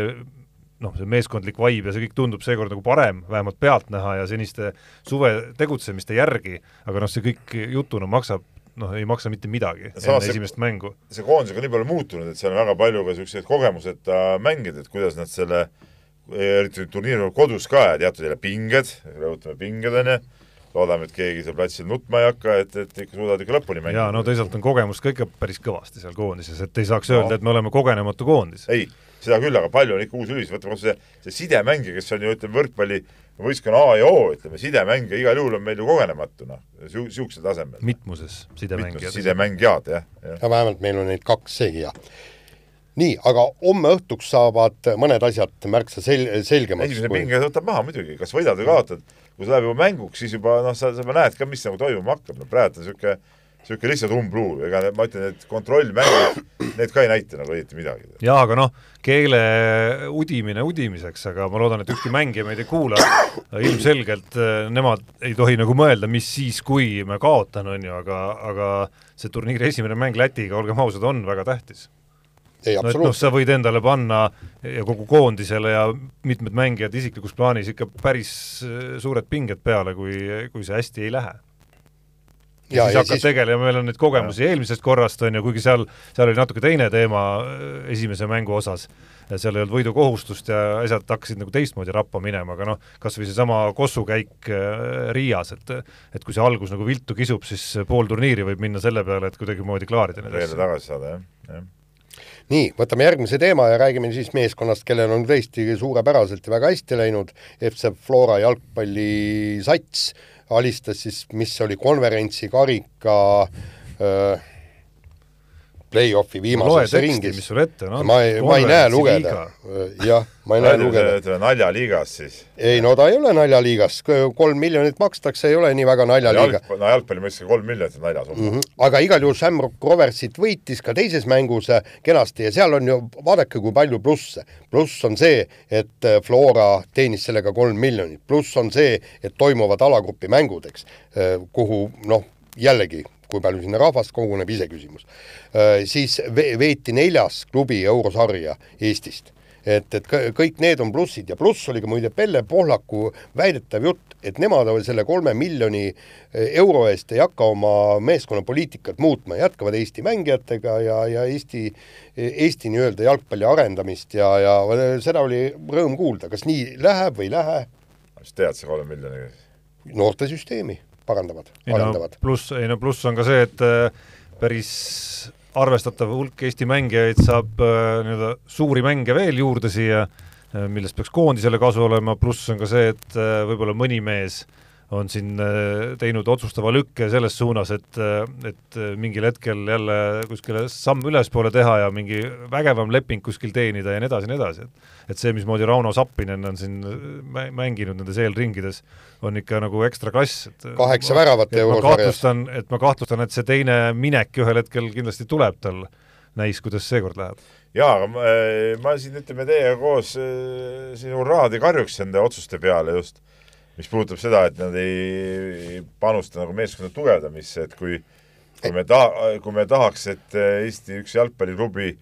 noh, see meeskondlik vibe ja see kõik tundub seekord nagu parem, vähemalt pealtnäha ja seniste suve tegutsemiste järgi, aga noh, see kõik jutuna maksab noh, ei maksa mitte midagi Samas enne see- esimest mängu. see koondisega on nii palju muutunud, et seal on väga palju ka niisuguseid kogemuseta mängijad, et kuidas nad selle eriti turniiril kodus ka ja teatud jälle pinged, rõhutame pinged, on ju, loodame, et keegi seal platsil nutma ei hakka, et, et ikka suudavad ikka lõpuni mängida. jaa, no teisalt on kogemust ka ikka päris kõvasti seal koondises, et ei saaks No. öelda, et me oleme kogenematu koondis. ei, seda küll, aga palju on ikka uusi lülisid, võtame kas või see, see sidemängija, kes on ju ütleme, võrkpalli võistkonna A ja O, ütleme, sidemängija igal juhul on meil ju kogenematu, noh, niisugusel tasemel. mitmuses sidemängijad. sidemängijad, jah, jah. ja vähemalt meil on neid kaks seegi ja nii, aga homme õhtuks saavad mõned asjad märksa sel-, selgemaks. esimene pinge võtab maha muidugi, kas võidad või kaotad, kui see läheb juba mänguks, siis juba noh, sa, sa näed ka, mis nagu toimuma hakkab, no praegu on niisugune niisugune lihtsalt umbluu, ega need- ma ütlen, et kontrollmängud, need ka ei näita nagu õieti midagi. jaa, aga noh, keele udimine udimiseks, aga ma loodan, et ükski mängija meid ei kuula, ilmselgelt eh, nemad ei tohi nagu mõelda, mis siis, kui me kaotan, on ju, aga, aga see turniiri esimene mäng Lätiga, olgem ausad, on väga tähtis. Ei, no noh, absoluutselt sa võid endale panna ja kogu koondisele ja mitmed mängijad isiklikus plaanis ikka päris eh, suured pinged peale, kui, kui see hästi ei lähe ja, ja, siis ja hakkad siis tegelema, meil on neid kogemusi eelmisest korrast, on ju, kuigi seal, seal oli natuke teine teema äh, esimese mängu osas, seal ei olnud võidukohustust ja asjad hakkasid nagu teistmoodi rappa minema, aga noh, kas või seesama Kossu käik äh, Riias, et et kui see algus nagu viltu kisub, siis pool turniiri võib minna selle peale, et kuidagimoodi klaarida need asjad. tagasi saada, jah, jah. Nii, võtame järgmise teema ja räägime siis meeskonnast, kellel on tõesti suurepäraselt ja väga hästi läinud, FC Flora jalgpallisats alistas siis, mis oli konverentsi karika öö, play-off'i viimases ringis. mis sul ette on ma ei, ma ei näe lugeda. jah, ma ei näe lugeda. ütleme naljaliigas siis. ei no ta ei ole naljaliigas, kolm miljonit makstakse, ei ole nii väga naljaliiga. jalgpalli, no jalgpalli mõistes kolm miljonit on naljas mm. -hmm. aga igal juhul Shamrock Roversit võitis ka teises mängus äh, kenasti ja seal on ju, vaadake, kui palju plusse. pluss on see, et äh, Flora teenis sellega kolm miljonit, pluss on see, et toimuvad alagrupi mängud, eks, kuhu noh, jällegi kui palju sinna rahvast koguneb, iseküsimus. Siis ve-, veeti neljas klubi eurosarja Eestist et, et kõ- kõik need on plussid ja pluss oli ka muide Pelle Pohlaku väidetav jutt, et nemad selle kolme miljoni eh, euro eest ei hakka oma meeskonna poliitikat muutma, jätkavad Eesti mängijatega ja, ja Eesti, Eesti nii-öelda jalgpalli arendamist ja, ja seda oli rõõm kuulda, kas nii läheb või ei lähe, mis tead see kolme miljoniga? noortesüsteemi parandavad, ei no arendavad. pluss, ei no pluss on ka see, et äh, päris arvestatav hulk Eesti mängijaid saab äh, nii-öelda suuri mänge veel juurde siia, millest peaks koondisele kasu olema, pluss on ka see, et äh, võib-olla mõni mees on siin äh, teinud otsustava lükke selles suunas, et, et mingil hetkel jälle kuskile samm ülespoole teha ja mingi vägevam leping kuskil teenida ja nii edasi ja nii edasi, et et see, mismoodi Rauno Sappinen on siin mä- mänginud nendes eelringides, on ikka nagu ekstra klass, et kaheksa väravat eurosarjas. et ma kahtlustan, et see teine minek ühel hetkel kindlasti tuleb tal, näis, kuidas seekord läheb. jaa, aga ma, ma siin ütleme teiega koos äh, siin hurraad ei karjuks nende otsuste peale just, mis puudutab seda, et nad ei panusta nagu meeskonna tugevdamisse, et kui kui me taha, kui me tahaks, et Eesti üks jalgpalliklubi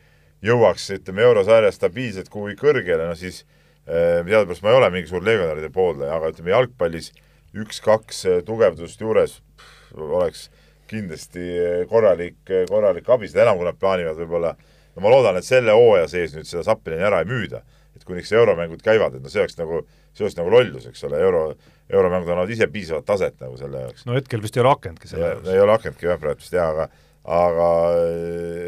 jõuaks, ütleme, eurosarjas stabiilselt kuhugi kõrgele, no siis eh, teadupärast ma ei ole mingi suur legionäride pooldaja, aga ütleme, jalgpallis üks-kaks tugevdust juures pff, oleks kindlasti korralik, korralik abi, seda enam, kui nad plaanivad võib-olla, no ma loodan, et selle hooaja sees nüüd seda Zappelini ära ei müüda. et kuniks euromängud käivad, et no see oleks nagu, see oleks nagu lollus, eks ole, euro, euromängud annavad ise piisavat taset nagu selle jaoks. no hetkel vist ei ole akenudki selle jaoks. ei ole akenudki jah, praegu vist jah, aga aga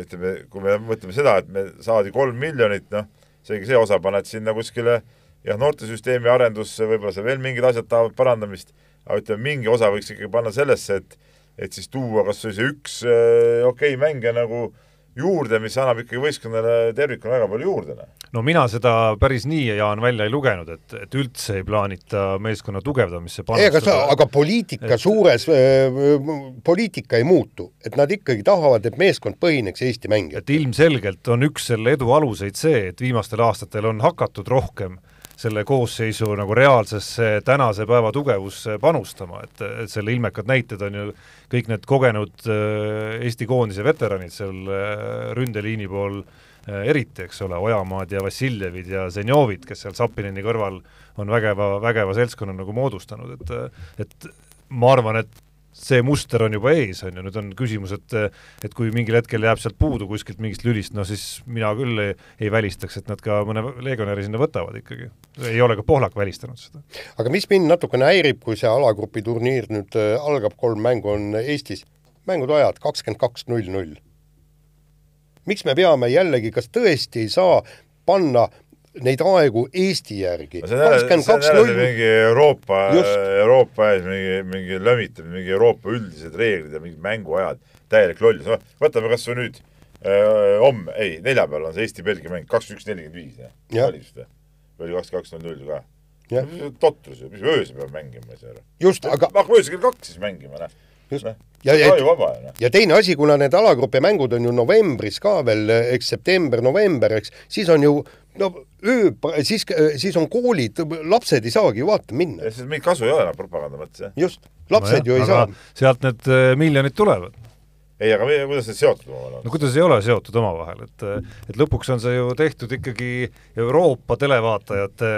ütleme, kui me mõtleme seda, et me saadi kolm miljonit, noh, seegi see osa paned sinna kuskile jah, noortesüsteemi arendusse, võib-olla seal veel mingid asjad tahavad parandamist, aga ütleme, mingi osa võiks ikkagi panna sellesse, et et siis tuua kas või see üks äh, okei okay, mängija nagu juurde, mis annab ikkagi võistkonnale tervikuna väga palju juurde. noh. no mina seda päris nii, Jaan, välja ei lugenud, et, et üldse ei plaanita meeskonna tugevdamisse ei, aga poliitika et... suures äh,, poliitika ei muutu, et nad ikkagi tahavad, et meeskond põhineks Eesti mängijal. et ilmselgelt on üks selle edu aluseid see, et viimastel aastatel on hakatud rohkem selle koosseisu nagu reaalsesse tänase päeva tugevusse panustama, et, et selle ilmekad näited on ju kõik need kogenud äh, Eesti koondise veteranid seal äh, ründeliini pool äh, eriti, eks ole, Ojamaad ja Vassiljevid ja Zenjovid, kes seal Sapinini kõrval on vägeva, vägeva seltskonna nagu moodustanud, et et ma arvan, et see muster on juba ees, on ju, nüüd on küsimus, et et kui mingil hetkel jääb sealt puudu kuskilt mingist lülist, no siis mina küll ei, ei välistaks, et nad ka mõne legionäri sinna võtavad ikkagi. ei ole ka Pohlak välistanud seda. aga mis mind natukene häirib, kui see alagrupi turniir nüüd äh, algab, kolm mängu on Eestis, mängude ajad kakskümmend kaks null null. miks me peame jällegi, kas tõesti ei saa panna neid aegu Eesti järgi. mingi Euroopa, Euroopa ees mingi, mingi lömitamine, mingi Euroopa üldised reeglid ja mingid mänguajad, täielik lollus, noh, võtame kas või nüüd äh, homme, ei, neljapäeval on see Eesti-Belgia mäng, kakskümmend üks, nelikümmend viis, jah? oli vist või? oli kakskümmend kaks null null ka? totrus ju, mis öösel peab mängima, ma ei saa aru. just, aga hakkame öösel kell kaks siis mängima, noh. just ja, ja, ja teine asi, kuna need alagrupi mängud on ju novembris ka veel, eks september-november, eks, siis on ju no öö, siis, siis on koolid, lapsed ei saagi ju vaatama minna. siis mingit kasu ei ole enam propaganda mõttes, jah. just, lapsed no jah, ju ei saa. sealt need äh, miljonid tulevad ei, aga meie, kuidas need seotud omavahel on? no kuidas ei ole seotud omavahel, et et lõpuks on see ju tehtud ikkagi Euroopa televaatajate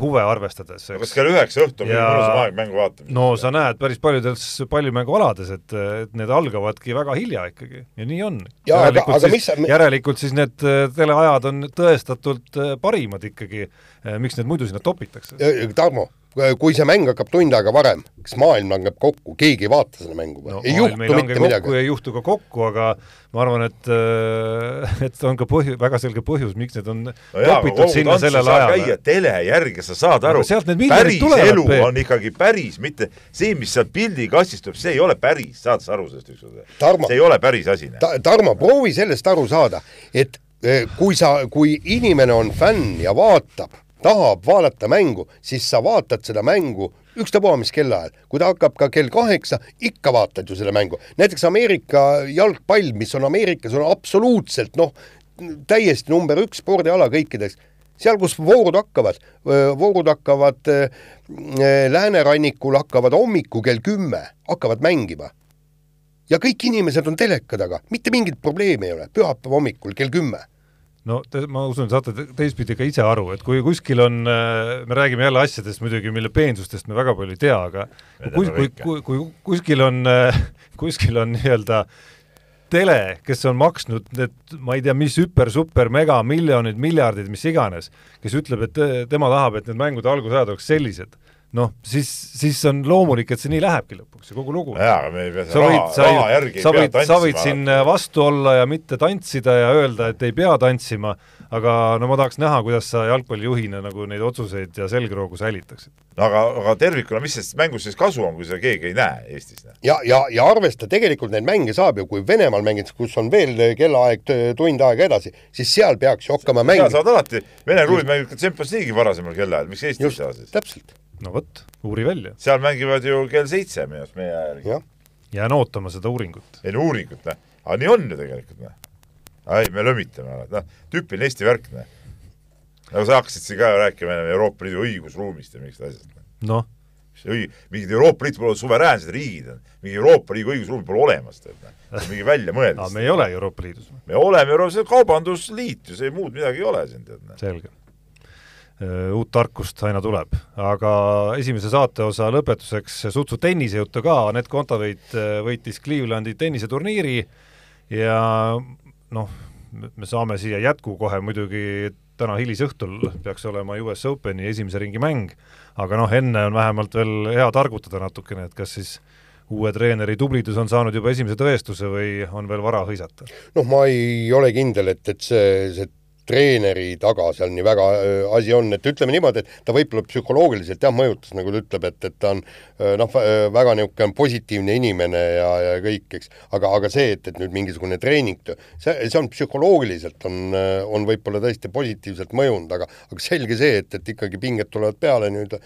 huve arvestades. kas kell üheksa õhtul on ja... mõnusam aeg mängu vaatamiseks? no sa näed päris paljudes paljumängualades, et, et need algavadki väga hilja ikkagi ja nii on. järelikult, siis, sa... järelikult siis need äh, teleajad on tõestatult äh, parimad ikkagi, äh, miks need muidu sinna topitakse? Tarmo kui see mäng hakkab tund aega varem, kas maailm langeb kokku, keegi ei vaata seda mängu või no,? ei juhtu mitte midagi. ei juhtu ka kokku, aga ma arvan, et, äh, et on ka põhju-, väga selge põhjus, miks need on no topitud sinna sellel ajal. käia tele järgi, sa saad aru no,, päris tulevad, elu peeb. on ikkagi päris, mitte see, mis sealt pildikastist tuleb, see ei ole päris, saad sa aru sellest ükskord? see ei ole päris asi ta,. Tarmo, proovi sellest aru saada, et eh, kui sa, kui inimene on fänn ja vaatab tahab vaadata mängu, siis sa vaatad seda mängu ükstapuha mis kellaajal, kui ta hakkab ka kell kaheksa, ikka vaatad ju seda mängu. näiteks Ameerika jalgpall, mis on Ameerikas, on absoluutselt noh, täiesti number üks spordiala kõikides. seal, kus voorud hakkavad, voorud hakkavad läänerannikul hakkavad hommikul kell kümme, hakkavad mängima. ja kõik inimesed on teleka taga, mitte mingit probleemi ei ole, pühapäeva hommikul kell kümme no te, ma usun, saate teistpidi ka ise aru, et kui kuskil on, äh, me räägime jälle asjadest muidugi, mille peensustest me väga palju ei tea, aga kui, kui, kui, kui kuskil on, äh, kuskil on nii-öelda tele, kes on maksnud need, ma ei tea, mis hüper, super, mega, miljonid, miljardid, mis iganes, kes ütleb, et tema tahab, et need mängude algusajad oleks sellised noh, siis, siis on loomulik, et see nii lähebki lõpuks, see kogu lugu. jaa, aga me ei pea sa raha, raha järgi sa võid, sa võid siin vastu olla ja mitte tantsida ja öelda, et ei pea tantsima, aga no ma tahaks näha, kuidas sa jalgpallijuhina nagu neid otsuseid ja selgroogu säilitaksid. Aga, aga tervikuna, mis sellest mängust siis kasu on, kui seda keegi ei näe Eestis? ja, ja, ja arvesta, tegelikult neid mänge saab ju, kui Venemaal mängid, kus on veel kellaaeg tund aega edasi, siis seal peaks ju hakkama mängima. seal saavad alati, Vene klubid mängivad ka Champions League'i varasemal kellaajal, miks Eestis ei saa siis? täpselt no vot, uuri välja. seal mängivad ju kell seitse minu arust meie aja järgi. jään ootama seda uuringut. ei no uuringut, noh. aga nii on ju tegelikult, noh. ei, me lömitame, noh, tüüpiline Eesti värk, noh. Nagu sa hakkasid siin ka rääkima Euroopa Liidu õigusruumist ja mingist asjast. noh. mingid Euroopa Liit pole suveräänsed riigid, mingi Euroopa Liidu õigusruumi pole olemas, tead. mingi väljamõeldis. me ei ole Euroopa Liidus. me oleme Euroopa Kaubandusliit ju, see muud midagi ei ole siin, tead. selge. uut tarkust aina tuleb, aga esimese saateosa lõpetuseks sutsu tennisejuttu ka, Anett Kontaveit võitis Clevelandi tenniseturniiri ja noh, me saame siia jätku kohe muidugi täna hilisõhtul peaks olema US Openi esimese ringi mäng, aga noh, enne on vähemalt veel hea targutada natukene, et kas siis uue treeneri tublidus on saanud juba esimese tõestuse või on veel vara hõisata? noh, ma ei ole kindel, et, et see, see treeneri taga seal nii väga asi on, et ütleme niimoodi, et ta võib-olla psühholoogiliselt jah, mõjutas, nagu ta ütleb, et, et ta on noh, väga niisugune positiivne inimene ja, ja kõik, eks, aga, aga see, et, et nüüd mingisugune treening, see, see on psühholoogiliselt on, on võib-olla tõesti positiivselt mõjunud, aga aga selge see, et, et ikkagi pinged tulevad peale nüüd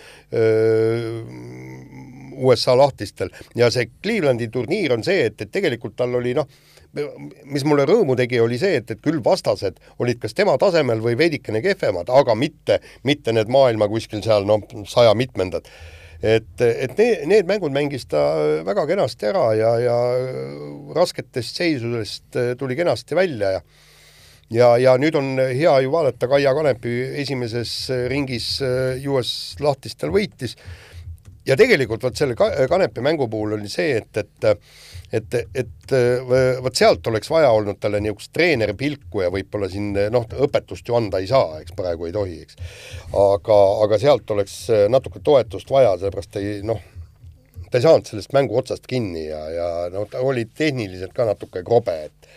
USA lahtistel ja see Clevelandi turniir on see, et, et tegelikult tal oli noh, mis mulle rõõmu tegi, oli see, et, et küll vastased olid kas tema tasemel või veidikene kehvemad, aga mitte, mitte need maailma kuskil seal noh, saja mitmendad. et, et need, need mängud mängis ta väga kenasti ära ja, ja rasketest seisudest tuli kenasti välja ja ja, ja nüüd on hea ju vaadata, Kaia Kanepi esimeses ringis US lahtistel võitis ja tegelikult vot selle Kanepi mängu puhul oli see, et, et et, et vot sealt oleks vaja olnud talle niisugust treeneri pilku ja võib-olla siin noh, õpetust ju anda ei saa, eks praegu ei tohi, eks. aga, aga sealt oleks natuke toetust vaja, sellepärast ei noh, ta ei saanud sellest mängu otsast kinni ja, ja noh, ta oli tehniliselt ka natuke krobe, et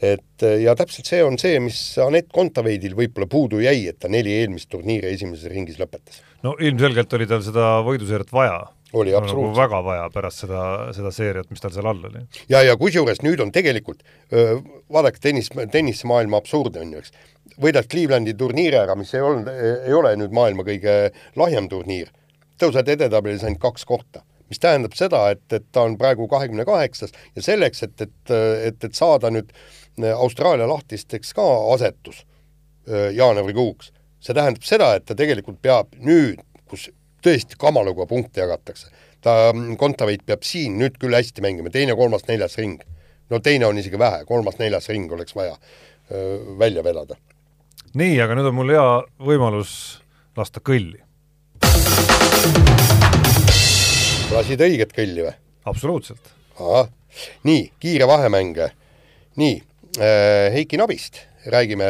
et ja täpselt see on see, mis Anett Kontaveidil võib-olla puudu jäi, et ta neli eelmist turniiri esimeses ringis lõpetas. No ilmselgelt oli tal seda võiduseeriat vaja oli nagu absoluutselt nagu. väga vaja pärast seda, seda seeriat, mis tal seal all oli. ja, ja kusjuures nüüd on tegelikult, vaadake tennis, tennisemaailma absurd on ju, eks, võidad Clevelandi turniiri ära, mis ei olnud, ei ole nüüd maailma kõige lahjem turniir, tõused edetabelis ainult kaks kohta mis tähendab seda, et, et ta on praegu kahekümne kaheksas ja selleks, et, et, et, et saada nüüd Austraalia lahtisteks ka asetus jaanuarikuuks, see tähendab seda, et ta tegelikult peab nüüd, kus tõesti kamaluga punkte jagatakse. ta, Kontaveit peab siin nüüd küll hästi mängima, teine, kolmas, neljas ring. no teine on isegi vähe, kolmas-neljas ring oleks vaja öö, välja vedada. nii, aga nüüd on mul hea võimalus lasta kõlli. lasid õiget kõlli või? absoluutselt. nii, kiire vahemäng. nii äh,, Heiki Nabist räägime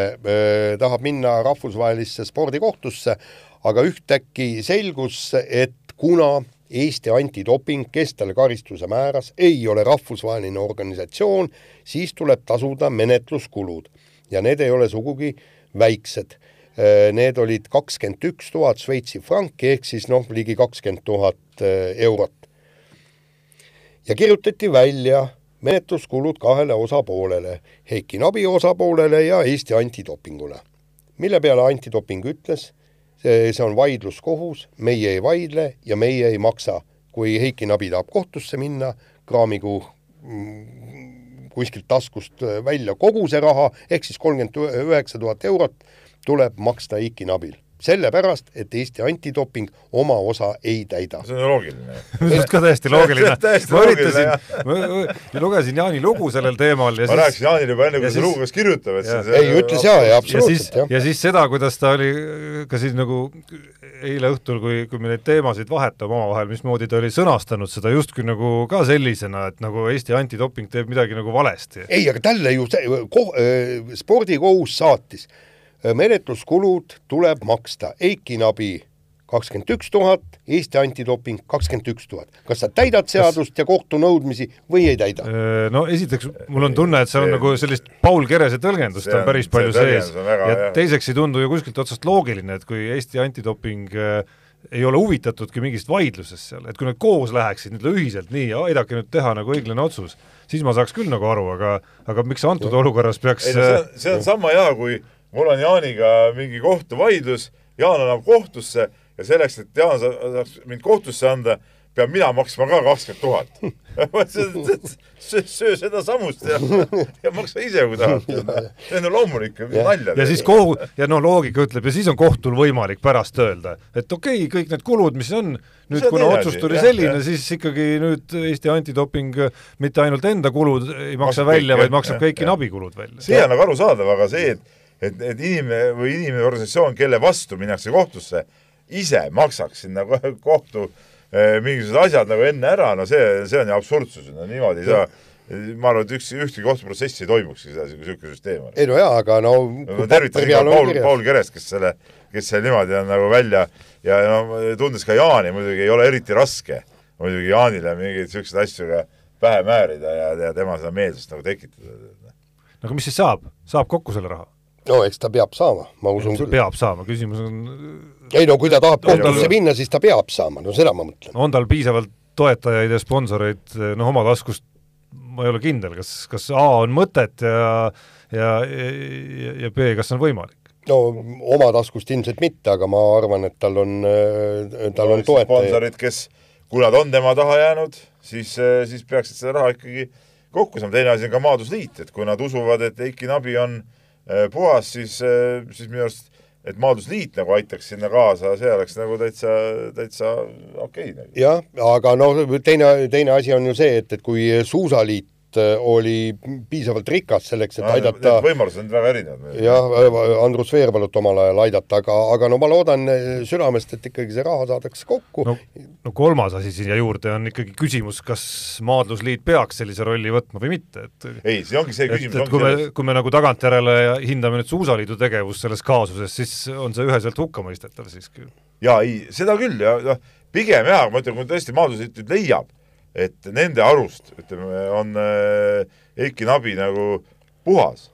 tahab minna rahvusvahelisse spordikohtusse aga ühtäkki selgus, et kuna Eesti antidoping, kes talle karistuse määras, ei ole rahvusvaheline organisatsioon, siis tuleb tasuda menetluskulud ja need ei ole sugugi väiksed. Need olid kakskümmend üks tuhat Šveitsi franki ehk siis noh, ligi kakskümmend tuhat eurot. ja kirjutati välja menetluskulud kahele osapoolele, Heiki Nabi osapoolele ja Eesti antidopingule. mille peale antidoping ütles, see, on vaidluskohus, meie ei vaidle ja meie ei maksa. kui Heiki Nabi tahab kohtusse minna, kraamigu mm, kuskilt taskust välja kogu see raha, ehk siis kolmkümmend üheksa tuhat eurot tuleb maksta Heiki Nabil sellepärast, et Eesti antidoping oma osa ei täida. see on loogiline. minu arust ka täiesti loogiline. ma üritasin, ma lugesin Jaani lugu sellel teemal ja ma siis... rääkisin Jaanile juba enne, kui ta lugu hakkas kirjutama, et see ei, ütles jaa, jaa, absoluutselt, jah. ja siis seda, kuidas ta oli ka siis nagu eile õhtul, kui, kui me neid teemasid vahetame omavahel, mismoodi ta oli sõnastanud seda justkui nagu ka sellisena, et nagu Eesti antidoping teeb midagi nagu valesti. ei, aga talle ju see, ko-, spordikohus saatis menetluskulud tuleb maksta, Eiki Nabi kakskümmend üks tuhat, Eesti antidoping kakskümmend üks tuhat. kas sa täidad seadust Kas... ja kohtu nõudmisi või ei täida? Äh, no esiteks, mul on tunne, et seal on nagu sellist Paul Kerese tõlgendust on, on päris palju see sees väga, ja jah. teiseks ei tundu ju kuskilt otsast loogiline, et kui Eesti antidoping äh, ei ole huvitatudki mingist vaidlusest seal, et kui nad koos läheksid nüüd ühiselt nii, aidake nüüd teha nagu õiglane otsus, siis ma saaks küll nagu aru, aga aga miks antud ja. olukorras peaks ei no see on, see on sama hea, kui mul on Jaaniga mingi kohtuvaidlus, Jaan annab kohtusse ja selleks, et Jaan saaks mind kohtusse anda, pean mina maksma ka kakskümmend tuhat. söö, söö seda samust ja, ja maksa ise, kui tahad. see on loomulik, nalja. ja siis kohu, ja no loogika ütleb ja siis on kohtul võimalik pärast öelda, et okei okay,, kõik need kulud, mis on, nüüd kuna otsus tuli selline, siis ikkagi nüüd Eesti antidoping mitte ainult enda kulud ei maksa maksab välja, vaid maksab kõiki nabikulud välja. see on nagu arusaadav, aga see, et et, et inimene või inimene, organisatsioon, kelle vastu minnakse kohtusse, ise maksaks sinna kohtu eh, mingisugused asjad nagu enne ära, no see, see on ju absurdsus, no niimoodi ei saa ma arvan, et üks, ühtegi kohtuprotsessi ei toimukski sedasi, kui niisugune süsteem on. ei no jaa, aga no ma tervitasin ka Paul, Paul Kerest, kes selle, kes selle niimoodi on nagu välja ja no tundes ka Jaani muidugi ei ole eriti raske muidugi Jaanile mingeid niisuguseid asju ka pähe määrida ja, ja tema seda meelsust nagu tekitada. no aga mis siis saab, saab kokku selle raha? No eks ta peab saama, ma usun küll. peab saama, küsimus on ei no kui ta tahab kohtusse tal... minna, siis ta peab saama, no seda ma mõtlen. on tal piisavalt toetajaid ja sponsoreid, noh, oma taskust ma ei ole kindel, kas, kas A on mõtet ja ja, ja, ja B, kas on võimalik? no oma taskust ilmselt mitte, aga ma arvan, et tal on, tal no, on toetajaid. sponsorid, kes, kui nad on tema taha jäänud, siis, siis peaksid seda raha ikkagi kokku saama, teine asi on ka Maadlusliit, et kui nad usuvad, et Eiki Nabi on eh, puhas, siis, eh, siis minu arust et Maadlusliit nagu aitaks sinna kaasa, see oleks nagu täitsa, täitsa okei okay, nagu.. jah, aga noh, teine, teine asi on ju see, et, et kui Suusaliit Äh, oli piisavalt rikas selleks, et no, aidata võimalused on väga erinevad. jah, Andrus Veerpalut omal ajal aidata, aga, aga no ma loodan äh, südamest, et ikkagi see raha saadakse kokku. no, no kolmas asi siia juurde on ikkagi küsimus, kas Maadlusliit peaks sellise rolli võtma või mitte, et ei, see ongi see küsimus. kui me, kui me nagu tagantjärele hindame nüüd Suusaliidu tegevust selles kaasuses, siis on see üheselt hukkamõistetav siiski. jaa, ei, seda küll ja noh, pigem jaa, ma ütlen, kui tõesti Maadlusliit nüüd leiab, et nende arust, ütleme, on äh, Eiki Nabi nagu puhas,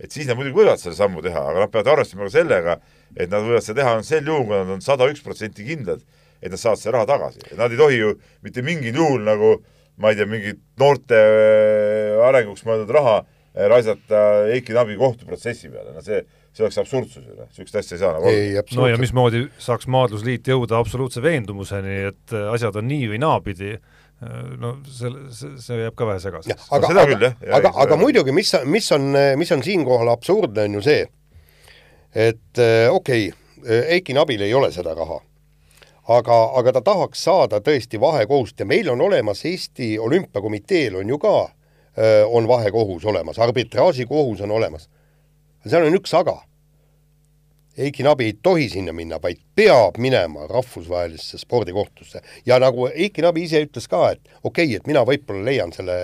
et siis nad muidugi võivad selle sammu teha, aga nad peavad arvestama ka sellega, et nad võivad seda teha ainult sel juhul, kui nad on sada üks protsenti kindlad, et nad saavad selle raha tagasi. Nad ei tohi ju mitte mingil juhul nagu ma ei tea, mingit noorte äh, arenguks mõeldud raha äh, raisata Eiki Nabi kohtuprotsessi peale, no see, see oleks absurdsus ju, noh, niisugust asja ei saa nagu olla. no ja mismoodi saaks Maadlusliit jõuda absoluutse veendumuseni, et asjad on nii või naapidi no selle, see, see jääb ka vähe segaseks. aga, aga, küll, aga, aga, aga muidugi, mis, mis on, mis on siinkohal absurdne, on ju see, et äh, okei okay,, Eiki Nabil ei ole seda raha, aga, aga ta tahaks saada tõesti vahekohust ja meil on olemas Eesti Olümpiakomiteel on ju ka, äh, on vahekohus olemas, arbitraažikohus on olemas. seal on üks aga Eiki Nabi ei tohi sinna minna, vaid peab minema rahvusvahelisse spordikohtusse. ja nagu Eiki Nabi ise ütles ka, et okei okay,, et mina võib-olla leian selle,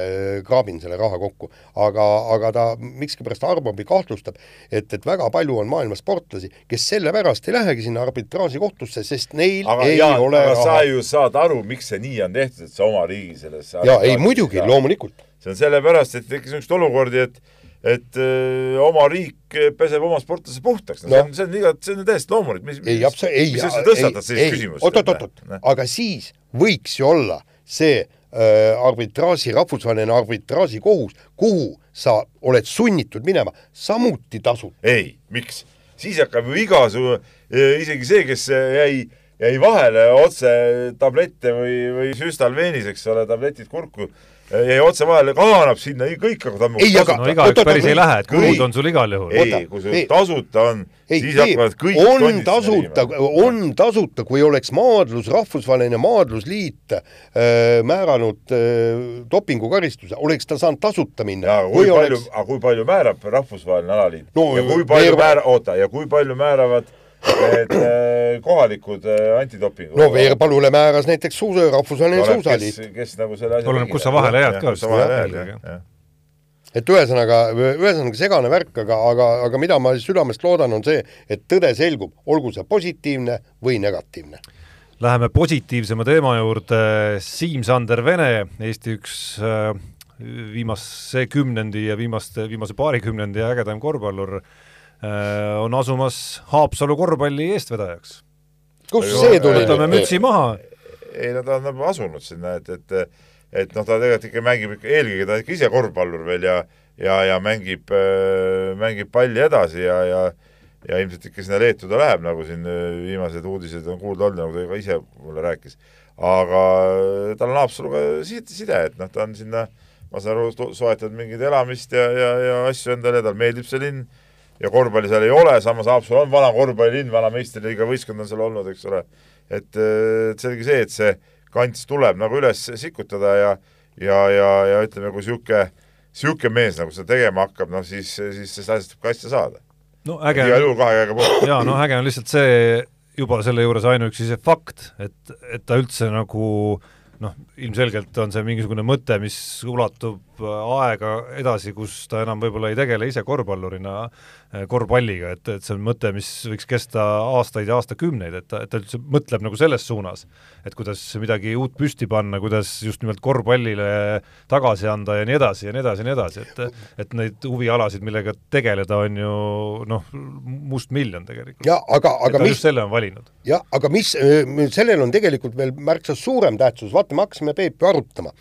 kraabin selle raha kokku, aga, aga ta miskipärast arvab või kahtlustab, et, et väga palju on maailmas sportlasi, kes sellepärast ei lähegi sinna arbitraažikohtusse, sest neil aga ei jaa, ole aga raha. sa ju saad aru, miks see nii on tehtud, et sa oma riigi selles jaa, ei muidugi, loomulikult. see on sellepärast, et tekkis niisuguseid olukordi, et et öö, oma riik peseb oma sportlase puhtaks no,, see on, see on iga, see on täiesti loomulik, mis, mis, mis sa tõstatad sellist küsimust? oot-oot-oot, aga siis võiks ju olla see äh, arbitraaži, rahvusvaheline arbitraažikohus, kuhu sa oled sunnitud minema, samuti tasuta. ei, miks? siis hakkab ju igasugu, isegi see, kes jäi jäi vahele otse tablette või, või süstalveenis, eks ole, tabletid kurku jäi otse vahele, kaanab sinna, kõik hakkavad ei, aga no igaüks päris ei lähe, et kulud on sul igal juhul. ei, kui sul tasuta on, siis hakkavad kõik on tasuta, on tasuta, kui oleks maadlus, rahvusvaheline maadlusliit äh, määranud äh, dopingukaristuse, oleks ta saanud tasuta minna. kui palju oleks..., aga kui palju määrab rahvusvaheline alaliit no, ja kui palju veer... määra-, oota, ja kui palju määravad need äh, kohalikud äh, antidopingu no Veerpalule määras näiteks suusa, rahvusvaheline suusaliit. kes, nagu selle asja oleneb, kus sa vahele jääd ka. et ühesõnaga, ühesõnaga segane värk, aga, aga, aga mida ma südamest loodan, on see, et tõde selgub, olgu see positiivne või negatiivne. Läheme positiivsema teema juurde, Siim-Sander Vene, Eesti üks äh, viimase kümnendi ja viimaste, viimase paarikümnendi ägedaim korvpallur äh, Äh, on asumas Haapsalu korvpalli eestvedajaks. kust see tuli? võtame mütsi maha. ei no ta on nagu asunud sinna, et, et et noh, ta tegelikult ikka mängib ikka, eelkõige ta ikka ise korvpallur veel ja ja, ja mängib, äh, mängib palli edasi ja, ja ja ilmselt ikka sinna Leetu ta läheb, nagu siin äh, viimased uudised on kuulda olnud, nagu ta ka ise mulle rääkis. aga tal on Haapsaluga side, et noh, ta on sinna, ma saan aru, soetanud mingit elamist ja, ja, ja asju endale talle meeldib see linn ja korvpalli seal ei ole, samas Haapsalu on vana korvpallilinn, vana meistriliiga võistkond on seal olnud, eks ole. et, et selge see, et see kants tuleb nagu üles sikutada ja ja, ja, ja ütleme, kui niisugune, niisugune mees nagu seda tegema hakkab, noh siis, siis sellest asjast võib ka asja saada. no äge igal juhul kahe käega poolt. jaa, no äge on lihtsalt see, juba selle juures ainuüksi see fakt, et, et ta üldse nagu noh, ilmselgelt on see mingisugune mõte, mis ulatub aega edasi, kus ta enam võib-olla ei tegele ise korvpallurina Eh, korvpalliga, et, et see on mõte, mis võiks kesta aastaid ja aastakümneid, et ta, et ta üldse mõtleb nagu selles suunas, et kuidas midagi uut püsti panna, kuidas just nimelt korvpallile tagasi anda ja nii edasi ja nii edasi ja nii edasi, et et neid huvialasid, millega tegeleda, on ju noh, mustmiljon tegelikult. jah, aga, aga mis selle on valinud. jah, aga mis, sellel on tegelikult veel märksa suurem tähtsus, vaata, me hakkasime Peepi arutama,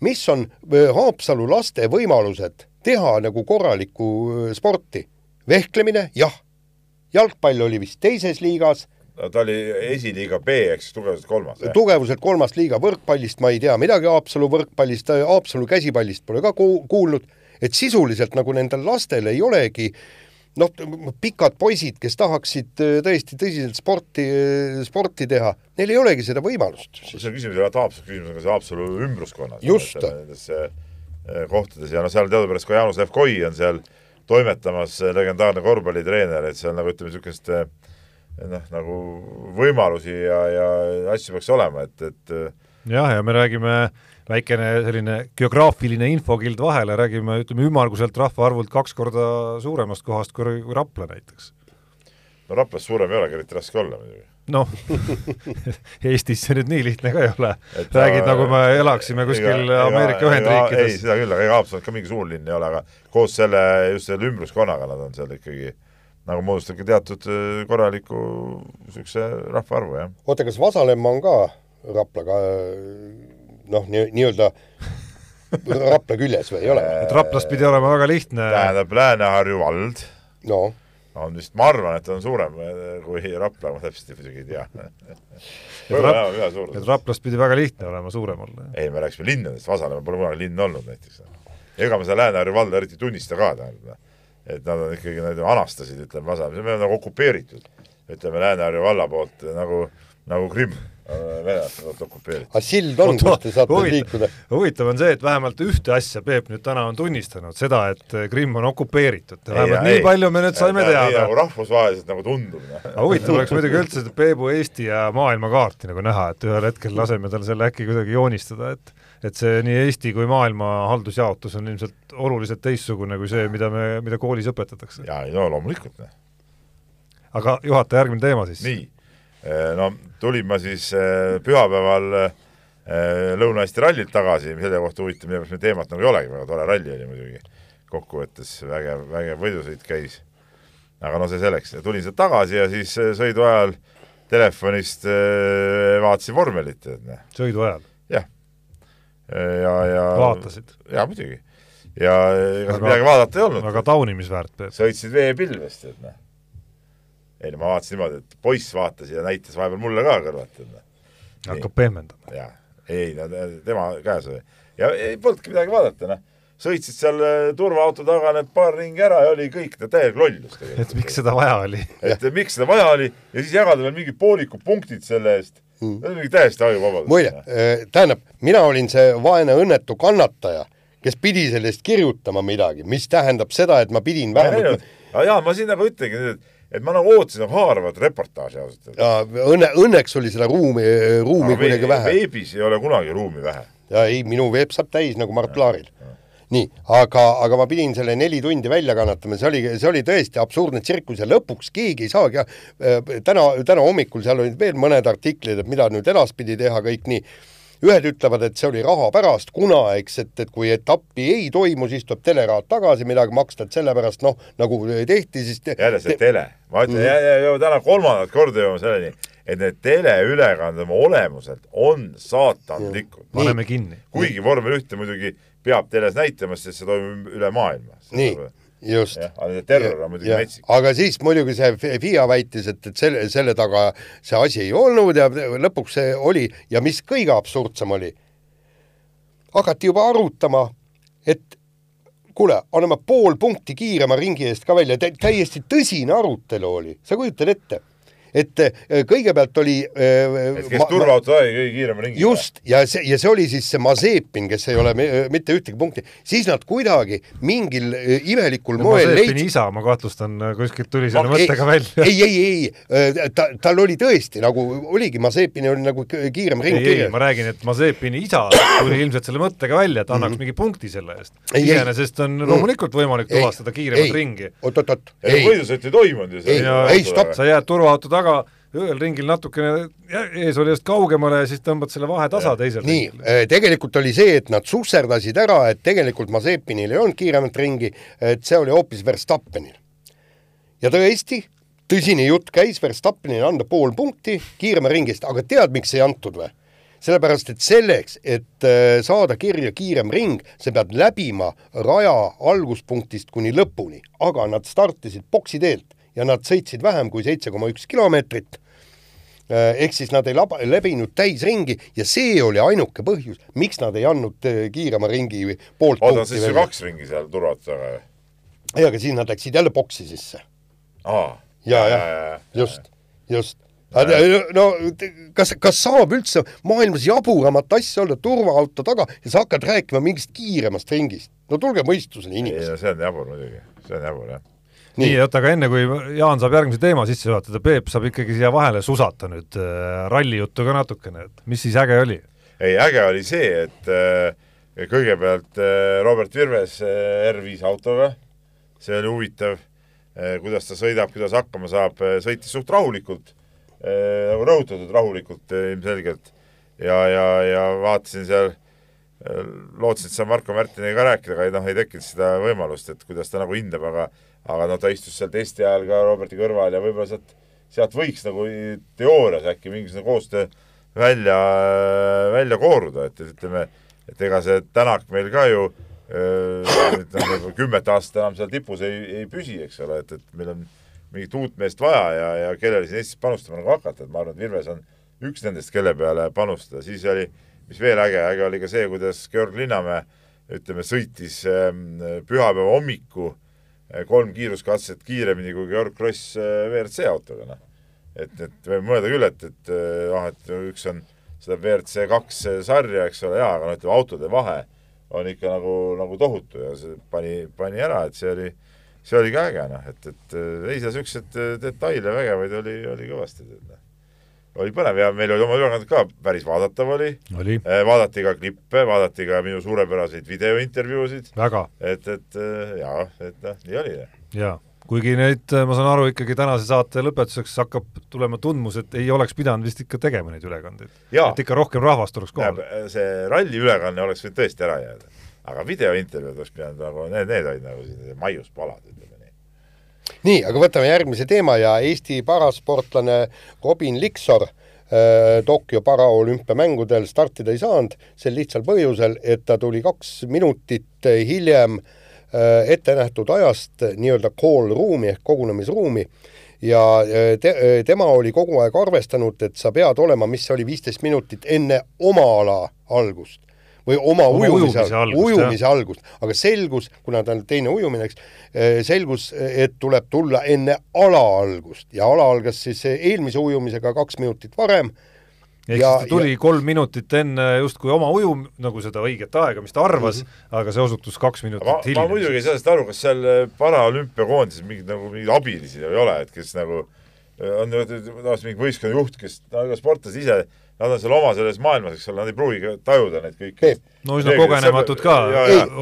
mis on Haapsalu laste võimalused teha nagu korralikku sporti vehklemine, jah. jalgpall oli vist teises liigas. ta oli esiliiga B ehk siis tugevuselt kolmas. tugevuselt kolmas liiga, võrkpallist ma ei tea midagi, Haapsalu võrkpallist, Haapsalu käsipallist pole ka kuulnud, et sisuliselt nagu nendel lastel ei olegi noh, pikad poisid, kes tahaksid äh, tõesti tõsiselt sporti, äh, sporti teha, neil ei olegi seda võimalust. see on küsimus ei ole Haapsalu, küsimus on ka see Haapsalu ümbruskonnas. just. nendes äh, kohtades ja noh, seal teadupärast ka Jaanus Levkoi on seal äh, toimetamas legendaarne korvpallitreener, et seal nagu ütleme, niisugust noh, nagu võimalusi ja, ja asju peaks olema, et, et jah, ja me räägime väikene selline geograafiline infokild vahele, räägime ütleme ümmarguselt rahvaarvult kaks korda suuremast kohast kui, kui Rapla näiteks. no Raplas suurem ei olegi eriti raske olla muidugi noh Eestis see nüüd nii lihtne ka ei ole. räägid, nagu me elaksime kuskil ega, Ameerika Ühendriikides. ei, seda küll, aga ega Haapsalu ka mingi suur linn ei ole, aga koos selle, just selle ümbruskonnaga nad on seal ikkagi nagu moodustabki teatud äh, korraliku niisuguse rahvaarvu, jah. oota, kas Vasalemma on ka Raplaga noh, nii, nii-öelda Rapla küljes või ei ole? et Raplas pidi olema väga lihtne. tähendab, Lääne-Harju vald no on vist, ma arvan, et on suurem kui Rapla, ma täpselt muidugi ei tea. et Raplast pidi väga lihtne olema suurem olla. ei, me rääkisime linnadest, Vasalemma pole kunagi linn olnud näiteks. ega me seda Lääne-Harju valda eriti tunnista ka, tähendab. et nad on ikkagi, nad anastasid, ütleme, Vasalemma, me oleme nagu okupeeritud, ütleme, Lääne-Harju valla poolt nagu, nagu Krimm venelased poolt okupeeritud. aga sild on, kus te saate liikuda? huvitav on see, et vähemalt ühte asja Peep nüüd täna on tunnistanud, seda, et Krimm on okupeeritud. vähemalt ei, nii palju me nüüd saime teada. nagu rahvusvaheliselt nagu tundub. Noh. aga huvitav oleks muidugi üldse seda Peebu Eesti ja maailmakaarti nagu näha, et ühel hetkel laseme tal selle äkki kuidagi joonistada, et et see nii Eesti kui maailma haldusjaotus on ilmselt oluliselt teistsugune kui see, mida me, mida koolis õpetatakse. jaa, no loomulikult. Noh. aga juhataja, järgmine teema siis. nii no tulin ma siis eh, pühapäeval eh, Lõuna-Eesti rallilt tagasi, selle kohta huvitav, mille pärast meil teemat nagu ei olegi, väga tore ralli oli muidugi. kokkuvõttes vägev, vägev võidusõit käis. aga no see selleks, tulin sealt tagasi ja siis sõidu ajal telefonist vaatasin vormelit, et sõidu ajal? jah. ja, ja vaatasid? jaa, muidugi. ja ega midagi vaadata ei olnud. väga taunimisväärt, sõitsid veepilvest, et noh ei no ma vaatasin niimoodi, et poiss vaatas ja näitas vahepeal mulle ka kõrvalt. hakkab pehmendama. jah, ei no tema käes oli. ja ei polnudki midagi vaadata, noh. sõitsid seal äh, turvaauto taga need paar ringi ära ja oli kõik täielik lollus tegelikult. et miks seda vaja oli et miks seda vaja oli ja siis jagada veel mingid poolikud punktid selle eest mm.. see on mingi täiesti ajuvabadus. muide, äh, tähendab, mina olin see vaene õnnetu kannataja, kes pidi sellest kirjutama midagi, mis tähendab seda, et ma pidin vähemalt jaa, ma siin nagu ütlengi et et ma nagu ootasin nagu haaravat reportaaži ausalt öeldes. õnne, õnneks oli seda ruumi, ruumi no, kuidagi vähe. veebis ei ole kunagi ruumi vähe. jaa, ei, minu veeb saab täis nagu Mart Laaril. nii, aga, aga ma pidin selle neli tundi välja kannatama, see oli, see oli tõesti absurdne tsirkus ja lõpuks keegi ei saagi, äh, täna, täna hommikul seal olid veel mõned artiklid, et mida nüüd edaspidi teha, kõik nii ühed ütlevad, et see oli raha pärast, kuna eks, et, et kui etappi ei toimu, siis tuleb teleraad tagasi midagi maksta, et sellepärast noh, nagu tehti, siis te... jälle see te... tele, ma ütlen mm -hmm. täna kolmandat korda jõuame selleni, et need teleülekanded oma olemuselt on saatanlikud. paneme kinni. kuigi vormel ühte muidugi peab teles näitama, sest see toimub üle maailma. nii, just. aga nende terror on muidugi metsik. aga siis muidugi see FIA väitis, et, et selle, selle taga see asi ei olnud ja lõpuks see oli ja mis kõige absurdsem oli, hakati juba arutama, et kuule, anname pool punkti kiirema ringi eest ka välja, täiesti tõsine arutelu oli, sa kujutad ette et äh, kõigepealt oli äh, et kes turvaauto sai kõige kiirema ringi. just, ja see, ja see oli siis see Mazepin, kes ei ole mitte ühtegi punkti, siis nad kuidagi mingil äh, imelikul moel leidsid isa, ma kahtlustan, kuskilt tuli selle mõttega välja. ei, ei, ei, ta, tal oli tõesti nagu, oligi, Mazepini oli nagu kiirem ring kirjas. ma räägin, et Mazepini isa tuli ilmselt selle mõttega välja, et annaks mm -hmm. mingi punkti selle eest. iseenesest on loomulikult võimalik tuvastada kiiremat ringi. oot-oot-oot. võidusõit ei toimunud ju. ei, ei, stopp. sa jääd turvaauto taga, ühel ringil natukene eesolijast kaugemale ja siis tõmbad selle vahe tasa teisel nii, eh, tegelikult oli see, et nad susserdasid ära, et tegelikult Mazepinil ei olnud kiiremat ringi, et see oli hoopis Verstappenil. ja tõesti, tõsine jutt käis Verstappenile anda pool punkti kiirema ringist, aga tead, miks ei antud või? sellepärast, et selleks, et eh, saada kirja kiirem ring, sa pead läbima raja alguspunktist kuni lõpuni, aga nad startisid boksi teelt ja nad sõitsid vähem kui seitse koma üks kilomeetrit. Äh, ehk siis nad ei laba, läbinud täisringi ja see oli ainuke põhjus, miks nad ei andnud äh, kiirema ringi poolt oota, siis ju kaks ringi seal turvatud taga ju? ei, aga siis nad läksid jälle boksi sisse. aa. ja, ja, ja, just, just no kas, kas saab üldse maailmas jaburamat asja olla turvaauto taga ja sa hakkad rääkima mingist kiiremast ringist? no tulge mõistusele, inimesed. see on jabur muidugi, see on jabur, jah nii, nii, oota, aga enne kui Jaan saab järgmise teema sisse juhatada, Peep saab ikkagi siia vahele susata nüüd äh, rallijuttu ka natukene, et mis siis äge oli? ei, äge oli see, et äh, kõigepealt äh, Robert Virves äh, R5 autoga, see oli huvitav äh,, kuidas ta sõidab, kuidas hakkama saab, äh, sõitis suht rahulikult äh,, nagu rõhutatud rahulikult äh, ilmselgelt. Ja, ja, ja vaatasin seal äh, lootsin, et saan Marko Märtiniga ka rääkida, aga ei noh, ei tekkinud seda võimalust, et kuidas ta nagu hindab, aga aga noh, ta istus seal testi ajal ka Roberti kõrval ja võib-olla sealt, sealt võiks nagu teoorias äkki mingisugune koostöö välja, välja kooruda, et, ütleme, et ega see Tänak meil ka ju ütleme, kümmet aastat enam seal tipus ei, ei püsi, eks ole, et, et meil on mingit uut meest vaja ja, ja kellele siin Eestis panustama nagu hakata, et ma arvan, et Virves on üks nendest, kelle peale panustada, siis oli, mis veel äge, äge oli ka see, kuidas Georg Linnamäe ütleme, sõitis ähm, pühapäeva hommiku äh, kolm kiiruskatset kiiremini kui Georg Kross eh, WRC autoga, noh. et, et võib mõelda küll, et, et eh, noh, et üks on seda WRC kaks sarja, eks ole, jaa, aga noh, ütleme autode vahe on ikka nagu, nagu tohutu ja see pani, pani ära, et see oli, see oli ka äge, noh, et, et ei, seal niisuguseid detaile vägevaid oli, oli kõvasti, et noh oli põnev ja meil oli oma ülekannet ka päris vaadatav oli, oli.. Eh, vaadati ka klippe, vaadati ka minu suurepäraseid videointervjuusid. et, et eh, jaa, et noh, nii oli. jaa, kuigi neid, eh, ma saan aru, ikkagi tänase saate lõpetuseks hakkab tulema tundmus, et ei oleks pidanud vist ikka tegema neid ülekandeid. et ikka rohkem rahvast oleks kohal. see ralli ülekanne oleks võinud tõesti ära jääda. aga videointervjuud oleks pidanud nagu, need, need olid nagu sellised maiuspalad, ütleme nii, aga võtame järgmise teema ja Eesti parasportlane Robin Liksor äh, Tokyo paraolümpiamängudel startida ei saanud, sel lihtsal põhjusel, et ta tuli kaks minutit hiljem äh, ettenähtud ajast nii-öelda call ruumi ehk kogunemisruumi ja äh, te, tema oli kogu aeg arvestanud, et sa pead olema, mis see oli, viisteist minutit enne oma ala algust või oma, oma ujumise, ujumise algust, ujumise algust, aga selgus, kuna ta on teine ujumine, eks, eh, selgus, et tuleb tulla enne ala algust ja ala algas siis eelmise ujumisega kaks minutit varem ehk ja, siis ta tuli ja... kolm minutit enne justkui oma ujum, nagu seda õiget aega, mis ta arvas mm, -hmm. aga see osutus kaks minutit ma, hiljem. ma muidugi ei saa sellest aru, kas seal eh, paraolümpiakoondises mingid nagu mingeid abilisi ei ole, et kes nagu eh, on tavaliselt mingi võistkonna juht, kes, no ega sportlased ise nad on seal oma selles maailmas, eks ole, nad ei pruugi tajuda neid kõiki. no üsna kogenematud ka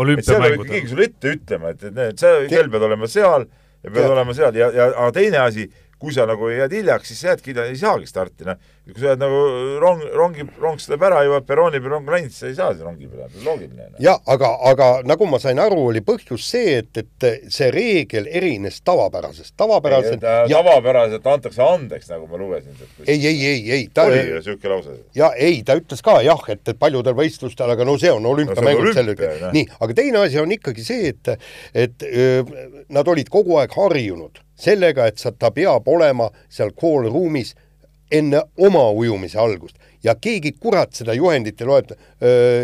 olümpiamängudel. keegi sulle ette ütlema, et, et need, sa kell pead olema seal ja pead olema seal ja, ja aga teine asi, kui sa nagu jääd hiljaks, siis jäädki hilja, ei saagi starti, noh. kui sa jääd nagu rong, rongi, rong sõidab ära, jõuab perrooni peal rong läinud, sa ei saa sinna rongi peale, loogiline no.. jah, aga, aga nagu ma sain aru, oli põhjus see, et, et see reegel erines tavapärasest, tavapäraselt ja tavapäraselt antakse andeks, nagu ma lugesin sealt. ei, ei, ei, ei ta oli ju niisugune lause? ja ei, ta ütles ka jah, et, et paljudel võistlustel, aga no see on olümpiamängud no, sellega. nii, aga teine asi on ikkagi see, et, et öö, nad olid kogu aeg harjunud sellega, et sa, ta peab olema seal call ruumis enne oma ujumise algust. Ja keegi kurat seda juhendit ei loet-,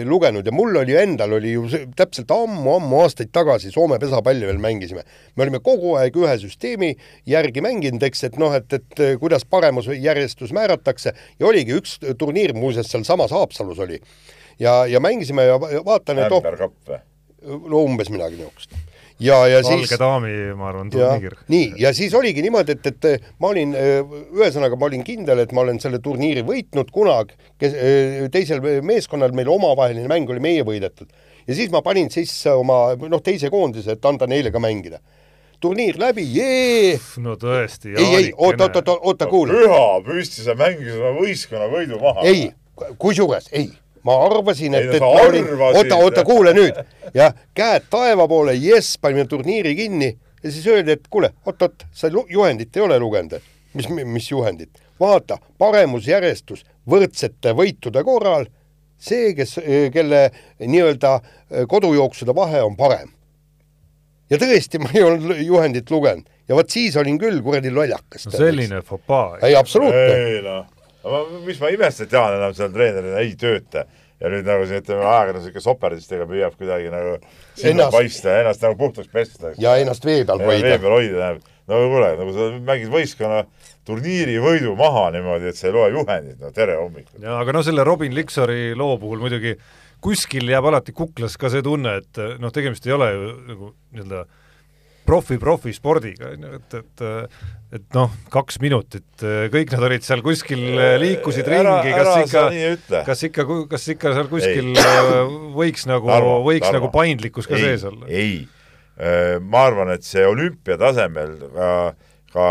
lugenud. Ja mul oli endal oli ju see, täpselt ammu-ammu aastaid tagasi Soome pesapalli veel mängisime. me olime kogu aeg ühe süsteemi järgi mänginud, eks, et noh, et, et kuidas paremusjärjestus määratakse. Ja oligi üks turniir muuseas sealsamas Haapsalus oli. ja, ja mängisime ja vaatan, et oh, no umbes midagi niisugust ja, ja valge siis valge daami, ma arvan, turniir. nii, ja siis oligi niimoodi, et, et ma olin, ühesõnaga ma olin kindel, et ma olen selle turniiri võitnud kunagi, kes, teisel meeskonnal meil omavaheline mäng oli meie võidetud. ja siis ma panin sisse oma noh, teise koondise, et anda neile ka mängida turniir läbi, jee! no tõesti. ei, ei, oota, oota, oota, oota, kuule. püha püsti, sa mängisid oma võistkonna võidu maha. ei, kusjuures ei ma arvasin, et, et ma olin, oota, oota, kuule nüüd, jah, käed taeva poole, jess, panime turniiri kinni ja siis öeldi, et kuule, oot-oot, sa juhendit ei ole lugenud, mis, mis juhendit, vaata, paremusjärjestus võrdsete võitude korral, see, kes, kelle nii-öelda kodujooksude vahe on parem. ja tõesti, ma ei olnud juhendit lugenud ja vot siis olin küll kuradi lollakas no. selline fopaa. ei, absoluutselt. Mis ma imestan, et Jaan enam seal treenerina ei tööta ja nüüd nagu siin ütleme, ajakirjanduslikke soperdistega püüab kuidagi nagu sinna ennast, paista ja ennast nagu puhtaks pesta. ja ennast vee peal hoida. vee peal hoida, tähendab. no kuule, nagu sa mängid võistkonna turniiri võidu maha niimoodi, et sa ei loe juhendit, no tere hommikul. jaa, aga no selle Robin Liksori loo puhul muidugi kuskil jääb alati kuklas ka see tunne, et noh, tegemist ei ole ju nagu nii-öelda profi-profi spordiga, on ju, et, et et noh, kaks minutit, kõik nad olid seal kuskil, liikusid ära, ringi, kas ikka, kas ikka, kas ikka seal kuskil ei. võiks nagu, võiks Tarmo. nagu paindlikkus ka ei, sees olla? ei, ma arvan, et see olümpia tasemel ka, ka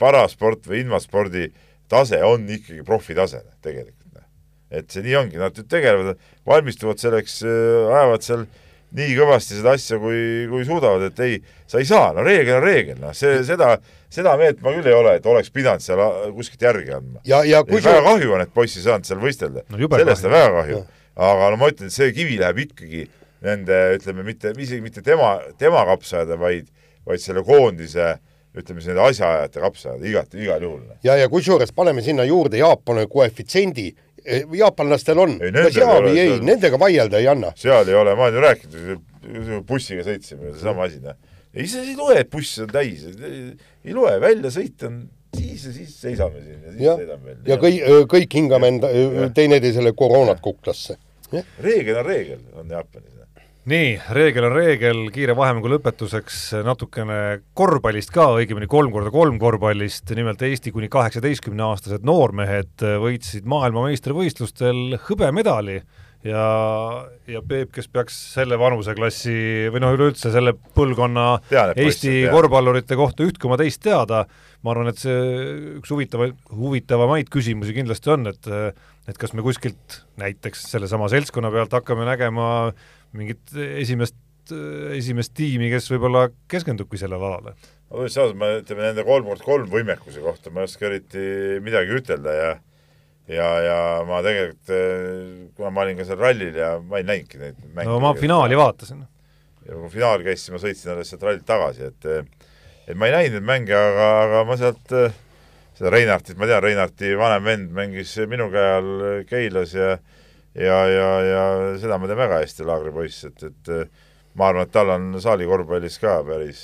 parasport või invaspordi tase on ikkagi profitase tegelikult. et see nii ongi, nad tegelevad, valmistuvad selleks, ajavad seal äh, nii kõvasti seda asja, kui, kui suudavad, et ei, sa ei saa, no reegel on reegel, noh, see, seda, seda meelt ma küll ei ole, et oleks pidanud seal kuskilt järgi andma. ja, ja kui väga kahju on, et poiss ei saanud seal võistelda no,. sellest on väga kahju. aga no ma ütlen, et see kivi läheb ikkagi nende, ütleme, mitte, isegi mitte tema, tema kapsaaeda, vaid, vaid selle koondise ütleme siis nende asjaajajate kapsaaeda, igati, igal juhul. ja, ja kusjuures paneme sinna juurde Jaapani koefitsiendi jaapanlastel on. kas jaa või ei, nendega vaielda ei anna. seal ei ole, ma olen ju rääkinud, bussiga sõitsime, seesama asi, noh. ei, see ei loe, et buss on täis, ei loe, väljasõit on siis ja siis seisame siin ja siis ja, sõidame veel. ja kõik, kõik hingame enda, teineteisele koroonat kuklasse. reegel on reegel, on Jaapanis nii, reegel on reegel, kiire vahemängu lõpetuseks natukene korvpallist ka, õigemini kolm korda kolm korvpallist, nimelt Eesti kuni kaheksateistkümneaastased noormehed võitsid maailmameistrivõistlustel hõbemedali ja, ja Peep, kes peaks selle vanuseklassi või noh, üleüldse selle põlvkonna Tean, Eesti korvpallurite kohta üht koma teist teada, ma arvan, et see üks huvitavaid, huvitavamaid küsimusi kindlasti on, et et kas me kuskilt näiteks sellesama seltskonna pealt hakkame nägema mingit esimest, esimest tiimi, kes võib-olla keskendubki sellele alale? no tõesti ausalt, ma ütleme nende kolm kord kolm võimekuse kohta ma ei oska eriti midagi ütelda ja ja, ja ma tegelikult, kuna ma olin ka seal rallil ja ma ei näinudki neid mänge. no ma finaali ja, vaatasin. ja kui finaal käis, siis ma sõitsin alles sealt rallilt tagasi, et et ma ei näinud neid mänge, aga, aga ma sealt seda Reinartit, ma tean, Reinarti vanem vend mängis minu käe all Keilas ja ja, ja, ja seda ma tean väga hästi, laagripoiss, et, et ma arvan, et tal on saali korvpallis ka päris,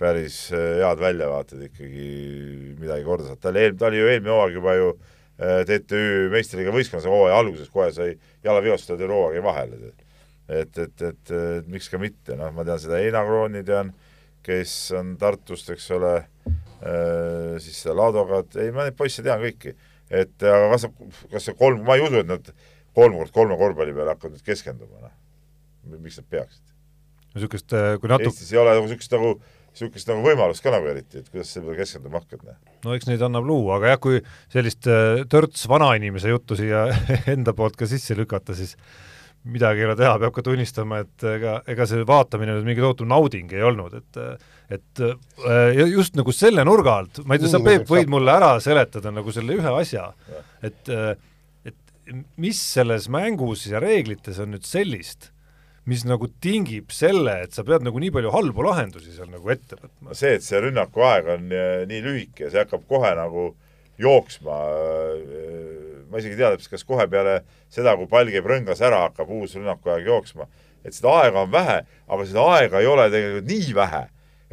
päris head väljavaated ikkagi midagi korda saada, ta oli eel-, ta oli ju eelmine hooaeg juba ju äh, TTÜ meistriliiga võistkonnas hooaja alguses kohe sai jalavigastused ja hooaeg jäi vahele. et, et, et, et miks ka mitte, noh, ma tean seda Heina Krooni tean, kes on Tartust, eks ole, äh, siis seda Laadoga, et ei, ma neid poisse tean kõiki et aga kas, kas see kolm, ma ei usu, et nad kolm kord kolme korvpalli peale hakkavad nüüd keskenduma, noh. miks nad peaksid? niisugust, äh, kui natuke Eestis ei ole nagu niisugust nagu niisugust nagu võimalust ka nagu eriti, et kuidas sa peale keskenduma hakkad. noh. no eks neid annab luua, aga jah, kui sellist äh, törts vanainimese juttu siia enda poolt ka sisse lükata, siis midagi ei ole teha, peab ka tunnistama, et ega, ega see vaatamine nüüd mingi tohutu nauding ei olnud, et et äh, just nagu selle nurga alt, ma ei tea, sa, Peep, võid mulle ära seletada nagu selle ühe asja, et et mis selles mängus ja reeglites on nüüd sellist, mis nagu tingib selle, et sa pead nagu nii palju halbu lahendusi seal nagu ette võtma. see, et see rünnaku aeg on äh, nii lühike, see hakkab kohe nagu jooksma, äh, ma isegi ei tea, kas kohe peale seda, kui pall käib rõngas ära, hakkab uus rünnakuaeg jooksma. et seda aega on vähe, aga seda aega ei ole tegelikult nii vähe,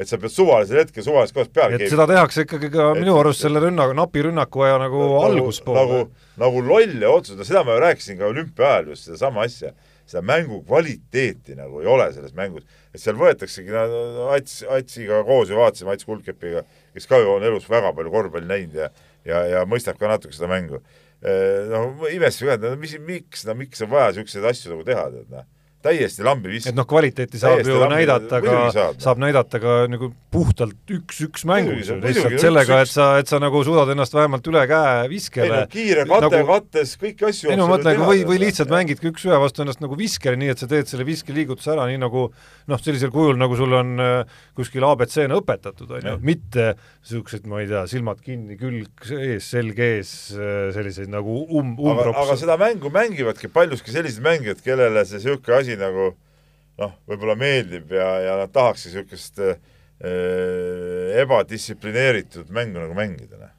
et sa pead suvalisel hetkel suvalises kohas peale et seda tehakse ikkagi ka et, minu arust selle rünnaku, napi rünnaku aja nagu, nagu alguspool. nagu, nagu lolle otsus, no seda ma ju rääkisin ka olümpia ajal just sedasama asja, seda mängu kvaliteeti nagu ei ole selles mängus, et seal võetaksegi no, Ats, Atsiga koos ju vaatasime, Ats Kulkepiga, kes ka ju on elus väga palju korvpalli näinud ja ja, ja mõistab ka natuke seda mängu. Noh, imestasin ka, et no mis, miks, no miks on vaja niisuguseid asju nagu teha, tead noh täiesti lambi visk-. et noh, kvaliteeti saab täiesti ju näidata ka, saab, näidata ka nagu puhtalt üks-üks mängus lihtsalt sellega, et sa, et sa nagu suudad ennast vähemalt üle käe viskele. Ei no kiire kate nagu, kattes, kõiki asju ei no ma mõtlen, või, või lihtsalt mängidki üks-ühe vastu ennast nagu viskele, nii et sa teed selle viskeliigutuse ära, nii nagu noh, sellisel kujul, nagu sul on äh, kuskil abc-na õpetatud, on ju, mitte niisugused, ma ei tea, silmad kinni, külg ees, selg ees, äh, selliseid nagu um-, umbropse. aga seda mängu mängivadki paljuski sellised mängijad, kellele see niisugune asi nagu noh, võib-olla meeldib ja, ja nad tahaks niisugust äh, ebadistsiplineeritud mängu nagu mängida, noh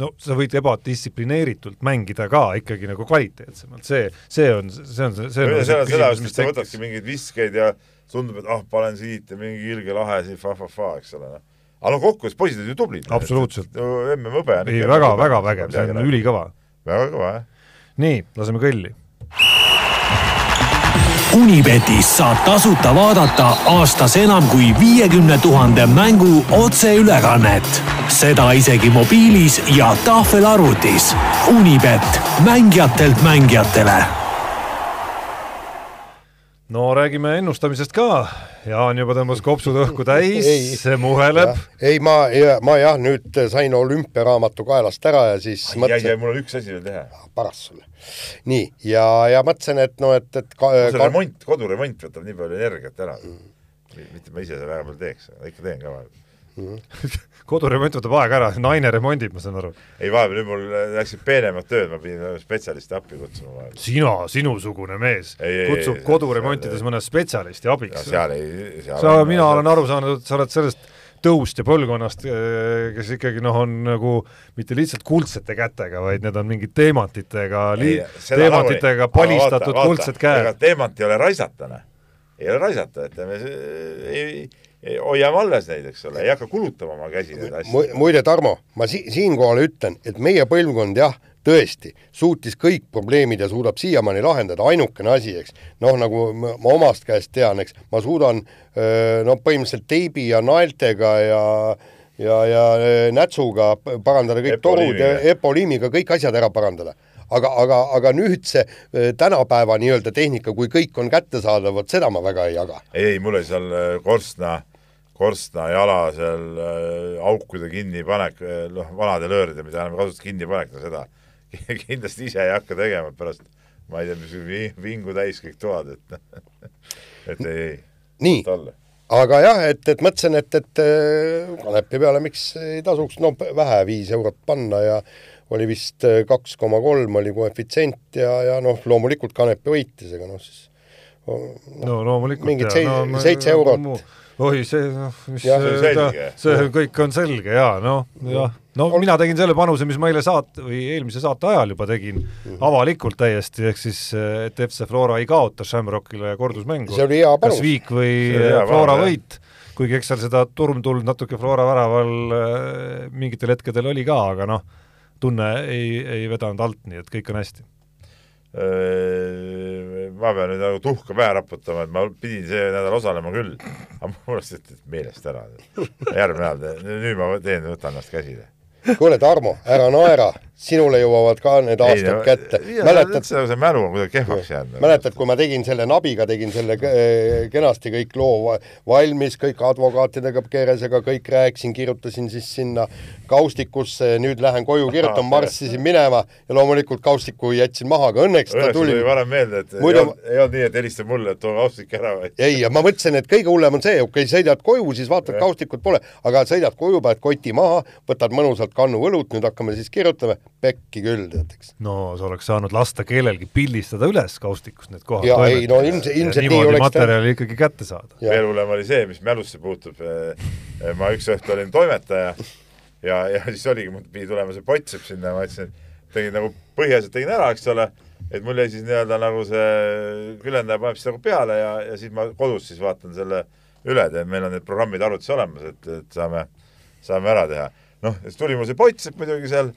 no sa võid ebadistsiplineeritult mängida ka ikkagi nagu kvaliteetsemalt, see, see on, see on, see on see küsimus, mis sa võtadki mingeid viskeid ja tundub, et ah, panen siit ja mingi ilge lahe siin fa-fa-fa, eks ole, noh. aga no kokkuvõttes poisid olid ju tublid. absoluutselt. MM-hõbe on ei, väga, väga vägev, see on ülikõva. väga kõva, jah. nii, laseme kõlli Unibetis saab tasuta vaadata aastas enam kui viiekümne tuhande mängu otseülekannet. seda isegi mobiilis ja tahvelarvutis. Unibet, mängijatelt mängijatele. no räägime ennustamisest ka. Jaan juba tõmbas kopsud õhku täis, see muheleb. ei, ma, ma jah, nüüd sain olümpiaraamatu kaelast ära ja siis ai, mõtlesin. mul on üks asi veel teha. paras sulle nii, ja, ja mõtlesin, et noh, et, et ka, see ka... remont, koduremont võtab nii palju energiat ära mm.. mitte ma ise seda palju teeks, aga ikka teen ka vahepeal mm. koduremont võtab aega ära, naine remondib, ma saan aru. ei, vahepeal nüüd mul läksid peenemad tööd, ma pidin spetsialisti appi kutsuma vahepeal. sina, sinusugune mees, kutsub koduremontides mõne spetsialisti abiks. seal ei, seal sa, mina olen aru saanud, et sa oled sellest tõust ja põlvkonnast, eh, kes ikkagi noh, on nagu mitte lihtsalt kuldsete kätega, vaid need on mingid teemantitega, teemantitega nagu, palistatud kuldsed käed. teemant ei ole raisata, noh. ei ole raisata, ütleme, ei, ei, hoiame alles neid, eks ole, ei hakka kulutama oma käsi neid asju. muide, Tarmo, ma si-, siinkohal ütlen, et meie põlvkond jah, tõesti suutis kõik probleemid ja suudab siiamaani lahendada, ainukene asi, eks, noh, nagu ma, ma omast käest tean, eks, ma suudan no põhimõtteliselt teibi ja naeltega ja ja, ja nätsuga parandada kõik torud ja epoliimiga kõik asjad ära parandada aga, aga, aga nüüd see tänapäeva nii-öelda tehnika, kui kõik on kättesaadav, vot seda ma väga ei jaga. ei, mul oli seal korstna, korstna jala seal aukude kinnipanek, noh, vanade lööride, mida enam ei kasuta, kinnipanek, no seda kindlasti ise ei hakka tegema pärast, ma ei tea, mis vingu täis kõik toad, et et ei, ei. nii, aga jah, et, et mõtlesin, et, et äh, kanepi peale miks ei tasuks, no vähe, viis eurot panna ja oli vist äh, kaks koma kolm oli koefitsient ja, ja noh, loomulikult Kanepi võitis, ega noh siis no, no loomulikult mingid seitse no, seitse eurot oi, see noh, mis ja, see, selge. see kõik on selge jaa, noh, jah. no Ol... mina tegin selle panuse, mis ma eile saate või eelmise saate ajal juba tegin mm -hmm. avalikult täiesti, ehk siis et FC Flora ei kaota Shamrockile kordusmängu. see oli hea panus. kas Viik või Flora võit, kuigi eks seal seda turmtuld natuke Flora väraval äh, mingitel hetkedel oli ka, aga noh, tunne ei, ei vedanud alt, nii et kõik on hästi ma pean nüüd nagu tuhka pähe raputama, et ma pidin see nädal osalema küll, aga mul oleks meelest ära. järgmine nädal, nüüd ma teen, võtan ennast käsile. kuule, Tarmo, ära naera, sinule jõuavad ka need aastad no, kätte. mäletad, see mälu on kuidagi kehvaks jäänud. mäletad, kui ma tegin selle nabiga, tegin selle kenasti kõik loo valmis, kõik advokaatidega, Keresega, kõik rääkisin, kirjutasin siis sinna kaustikusse, nüüd lähen koju kirjutan, marssisin minema ja loomulikult kaustiku jätsin maha, aga õnneks ta tuli. varem meelde, et Muidu... ei olnud nii, et helista mulle, et too kaustik ära või? ei, ja ma mõtlesin, et kõige hullem on see, okei okay,, sõidad koju, siis vaatad, kaustikut pole, aga sõidad koju, paned koti maha, võtad mõnusalt kannu õlut, nüüd hakkame siis kirjutama, pekki küll, tead, eks. no sa oleks saanud lasta kellelgi pildistada üles kaustikust need kohad. jaa, ei no ilmselt, ilmselt nii oleks materjali ta... ikkagi kätte saada. veel hullem oli see, mis mälusse puutub, eh, eh, ma üks õhtu olin toimetaja ja, ja siis oligi, mul pidi tulema see potsepp sinna, ma ütlesin, et tegin nagu põhiasjad tegin ära, eks ole, et mul jäi siis nii-öelda nagu see külendaja paneb siis nagu peale ja, ja siis ma kodus siis vaatan selle üle, et meil on need programmid arvutis olemas, et, et saame, saame ära teha. noh, siis tuli mul see potsepp muidugi seal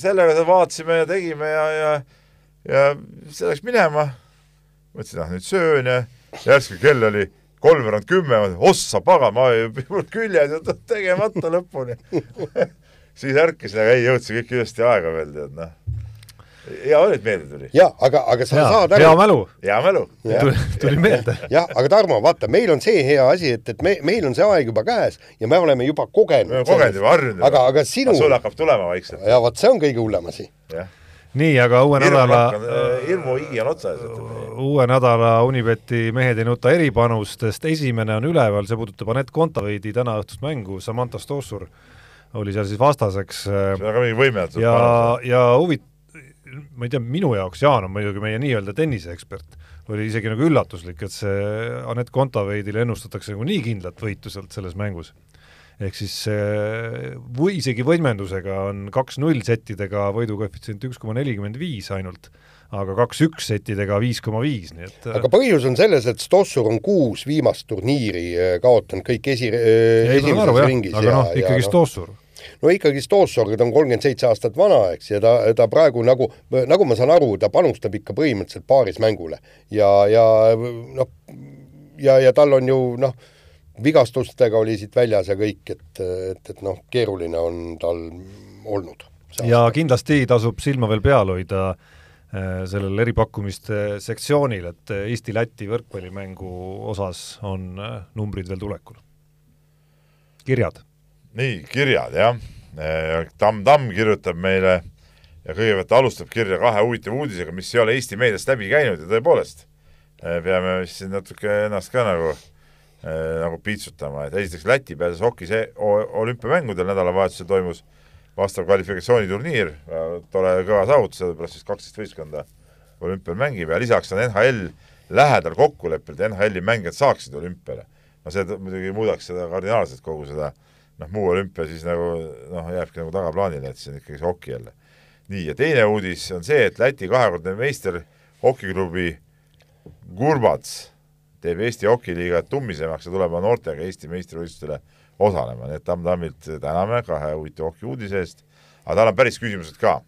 sellega vaatasime ja tegime ja, ja, ja see läks minema. mõtlesin, ah nüüd söön ja järsku kell oli kolmveerand kümme, ossa pagan, ma mul küljed ju tegemata lõpuni siis ärkasin, aga ei jõudnud see kõik ilusti aega veel, tead noh hea oli, et meelde tuli. jah, aga, aga sa ja, saad aru. hea mälu. hea mälu. tuli, tuli meelde. jah, aga Tarmo, vaata, meil on see hea asi, et, et me, meil on see aeg juba käes ja me oleme juba kogenud. me oleme kogenud juba, harjunud. aga, aga sinu. sul hakkab tulema vaikselt. ja vot see on kõige hullem asi. nii, aga uue Hirmu nädala äh, hirmu higi on otsas. uue nädala Unibeti mehed ei nuta eripanustest esimene on üleval, see puudutab Anett Kontaveidi tänaõhtust mängu, Samantha Stossur oli seal siis vastaseks. see on ka mingi võimetu. ja, ja huvit-, ma ei tea, minu jaoks, Jaan on muidugi meie nii-öelda tenniseekspert, oli isegi nagu üllatuslik, et see Anett Kontaveidile ennustatakse nagu nii kindlat võitu sealt selles mängus. ehk siis või isegi võimendusega on kaks-null settidega võidukoefitsient üks koma nelikümmend viis ainult, aga kaks-üks settidega viis koma viis, nii et aga põhjus on selles, et Stossur on kuus viimast turniiri äh, kaotanud kõik esi, äh, esimeses ringis. aga noh, ikkagi no. Stossur no ikkagi Stoossorg, ta on kolmkümmend seitse aastat vana, eks, ja ta, ta praegu nagu, nagu ma saan aru, ta panustab ikka põhimõtteliselt paarismängule ja, ja noh, ja, ja tal on ju noh, vigastustega oli siit väljas ja kõik, et, et, et noh, keeruline on tal olnud. ja kindlasti tasub silma veel peal hoida äh, sellel eripakkumiste sektsioonil, et Eesti-Läti võrkpallimängu osas on äh, numbrid veel tulekul. kirjad nii, kirjad jah. Tamm-Tamm kirjutab meile ja kõigepealt alustab kirja kahe huvitava uudisega, mis ei ole Eesti meediast läbi käinud ja tõepoolest peame vist siin natuke ennast ka nagu nagu piitsutama, et esiteks Läti pääses hokis olümpiamängudel nädalavahetusel toimus vastav kvalifikatsiooniturniir, tore kõva saavutus, sellepärast siis kaksteist võistkonda olümpial mängib ja lisaks on NHL lähedal kokkuleppel, et NHL-i mängijad saaksid olümpiale. no see muidugi muudaks seda kardinaalselt, kogu seda äh, noh, muu olümpia siis nagu noh, jääbki nagu tagaplaanile, et see on ikkagi see hoki jälle. nii, ja teine uudis on see, et Läti kahekordne meister hokiklubi Gurbats teeb Eesti hokiliiga tummisemaks ja tuleb noortega Eesti meistrivõistlustele osalema, nii et Tamm-Tammilt täname kahe huvitava hokiuudise eest, aga tal on päris küsimused ka.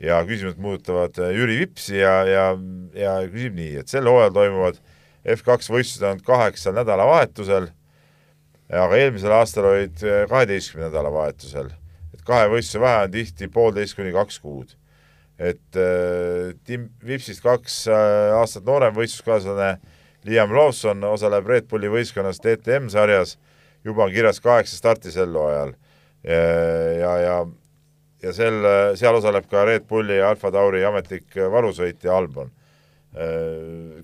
ja küsimused puudutavad Jüri Vipsi ja, ja, ja küsib nii, et sel hooajal toimuvad F2 võistlused ainult kaheksal nädalavahetusel aga eelmisel aastal olid eh, kaheteistkümne nädalavahetusel, et kahe võistluse vahe on tihti poolteist kuni kaks kuud. et äh, Tim Vipsist kaks äh, aastat noorem võistluskaaslane Liam Lawson osaleb Red Bulli võistkonnas DTM sarjas, juba on kirjas kaheksa starti sel hooajal ja, ja, ja ja sel, seal osaleb ka Red Bulli ja Alfa Tauri ametlik varusõitja Albon.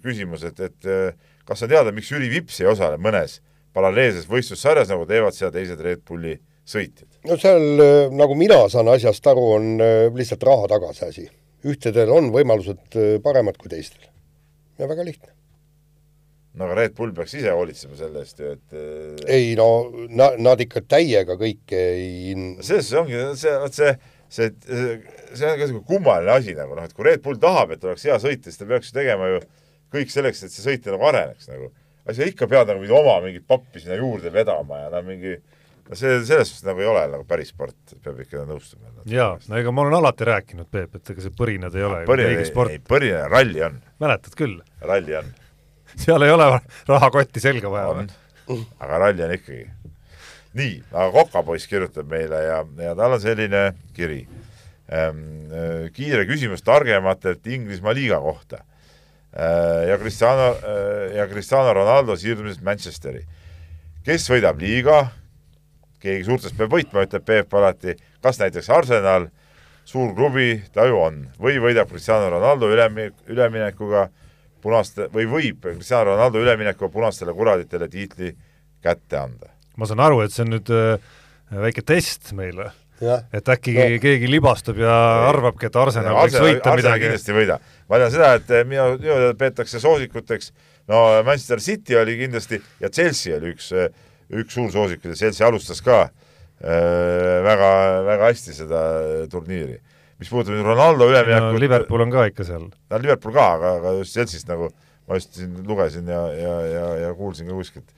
Küsimus, et, et kas on teada, miks Jüri Vips ei osale mõnes paralleelses võistlussarjas, nagu teevad seda teised Red Bulli sõitjad? no seal, äh, nagu mina saan asjast aru, on äh, lihtsalt raha tagasi asi. ühtedel on võimalused äh, paremad kui teistel. ja väga lihtne. no aga Red Bull peaks ise hoolitsema selle eest ju, et ei no na-, nad ikka täiega kõike ei selles ongi see, vot see, see, see on ka niisugune kummaline asi nagu noh, et kui Red Bull tahab, et oleks hea sõit, siis ta peaks ju tegema ju kõik selleks, et see sõit nagu areneks nagu aga sa ikka pead nagu oma mingit pappi sinna juurde vedama ja no mingi no see, selles suhtes nagu ei ole nagu päris sport, peab ikka nõustuma. jaa, no ega ma olen alati rääkinud, Peep, et ega see põrinad ei ole põrinad ei, ei, põrinad, ralli on. mäletad küll? ralli on. seal ei ole rahakotti selga vaja või? aga ralli on ikkagi. nii, aga Kokapoiss kirjutab meile ja, ja tal on selline kiri. ähm, kiire küsimus targematelt Inglismaa liiga kohta ja Cristiano äh, ja Cristiano Ronaldo siirdumisest Manchesteri. kes võidab liiga, keegi suurtest peab võitma, ütleb Peep alati, kas näiteks Arsenal, suur klubi ta ju on, või võidab Cristiano Ronaldo ülemi-, üleminekuga punaste, või võib Cristiano Ronaldo üleminekuga punastele kuraditele tiitli kätte anda? ma saan aru, et see on nüüd äh, väike test meile et äkki no. keegi libastub ja arvabki, et Arsenal võiks võita Arsenal midagi. kindlasti ei võida. ma tean seda, et eh, minu, minu teada peetakse soosikuteks, no Manchester City oli kindlasti ja Chelsea oli üks, eh, üks suur soosik ja Chelsea alustas ka äh, väga, väga hästi seda turniiri. mis puudutab nüüd Ronaldo üleminekut no, Liverpool on ka ikka seal. no Liverpool ka, aga, aga just Chelsea'st nagu ma just siin lugesin ja, ja, ja, ja kuulsin ka kuskilt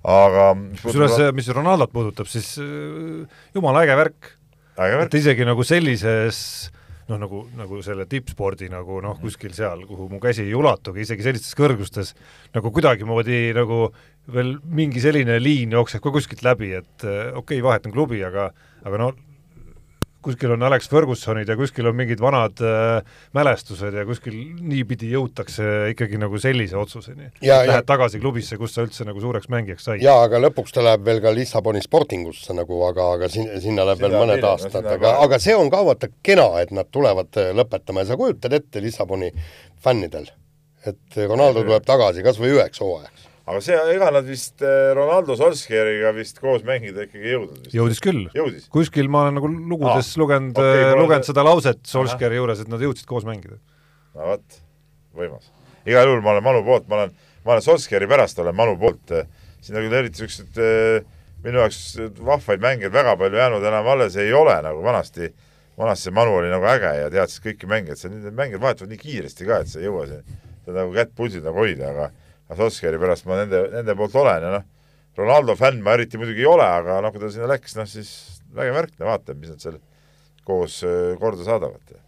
aga kusjuures, mis Ronaldot puudutab, siis jumala äge värk et isegi nagu sellises noh, nagu, nagu selle tippspordi nagu noh, kuskil seal, kuhu mu käsi ei ulatugi, isegi sellistes kõrgustes nagu kuidagimoodi nagu veel mingi selline liin jookseb ka kuskilt läbi, et okei okay,, vahetan klubi, aga aga no kuskil on Alex Fergusonid ja kuskil on mingid vanad äh, mälestused ja kuskil niipidi jõutakse ikkagi nagu sellise otsuseni. Lähed ja, tagasi klubisse, kus sa üldse nagu suureks mängijaks said. jaa, aga lõpuks ta läheb veel ka Lissaboni Sportingusse nagu, aga, aga sin-, sinna läheb veel mõned kirja, aastad, aga, aga see on ka vaata kena, et nad tulevad äh, lõpetama ja sa kujutad ette Lissaboni fännidel, et Ronaldo tuleb tagasi kas või üheks hooajaks aga see, ega nad vist eh, Ronaldo Solskjaeriga vist koos mängida ikkagi ei jõudnud jõudis küll. kuskil ma olen nagu lugudes ah, lugenud okay,, eh, lugenud seda lauset Solskjaeri juures, et nad jõudsid koos mängida. no vot, võimas. igal juhul ma olen Manu poolt, ma olen, ma olen Solskjaeri pärast olen Manu poolt, eh, siin on küll eriti niisugused minu jaoks vahvaid mängijaid väga palju jäänud enam alles ei ole, nagu vanasti, vanasti see Manu oli nagu äge ja teadis kõiki mängijaid, see, need mängijad vahetuvad nii kiiresti ka, et sa ei jõua siin, seda nagu kätt pulsil nagu hoida, aga Solskjaeri pärast ma nende, nende poolt olen ja noh, Ronaldo fänn ma eriti muidugi ei ole, aga noh, kui ta sinna läks, noh siis vägev värk, no vaatame, mis nad seal koos korda saadavad.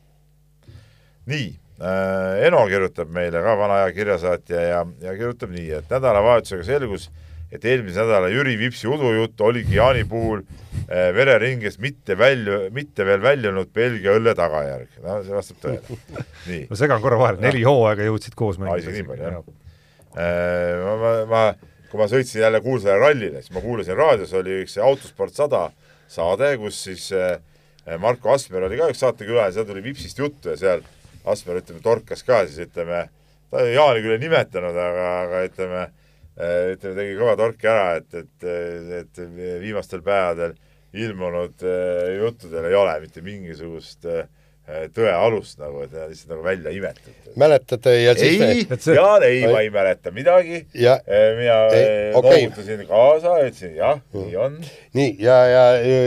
nii äh,, Eno kirjutab meile ka, vana aja kirjasaatja ja, ja kirjutab nii, et nädalavahetusega selgus, et eelmise nädala Jüri Vipsi udujutt oligi Jaani puhul äh, vereringest mitte välju, mitte veel väljunud Belgia õlle tagajärg. no see vastab tõele. ma segan korra vahele, neli hooaega jõudsid koos mängida. isegi nii palju, jah ma, ma, ma, kui ma sõitsin jälle Kuulsaare rallile, siis ma kuulasin raadios oli üks Autosport sada saade, kus siis äh, Marko Asmer oli ka üks saatekülaline, seal tuli Vipsist juttu ja seal Asmer, ütleme, torkas ka siis ütleme, ta Jaani küll ei nimetanud, aga, aga ütleme, äh, ütleme, tegi kõva torki ära, et, et, et viimastel päevadel ilmunud juttudel ei ole mitte mingisugust äh, Äh, tõe alust nagu, et lihtsalt nagu välja imetud. mäletad ja siis ei me..., Jaan, ei, ma ei mäleta midagi. Äh, mina äh, okay. noogutasin kaasa, ütlesin jah mm., nii on. nii, ja, ja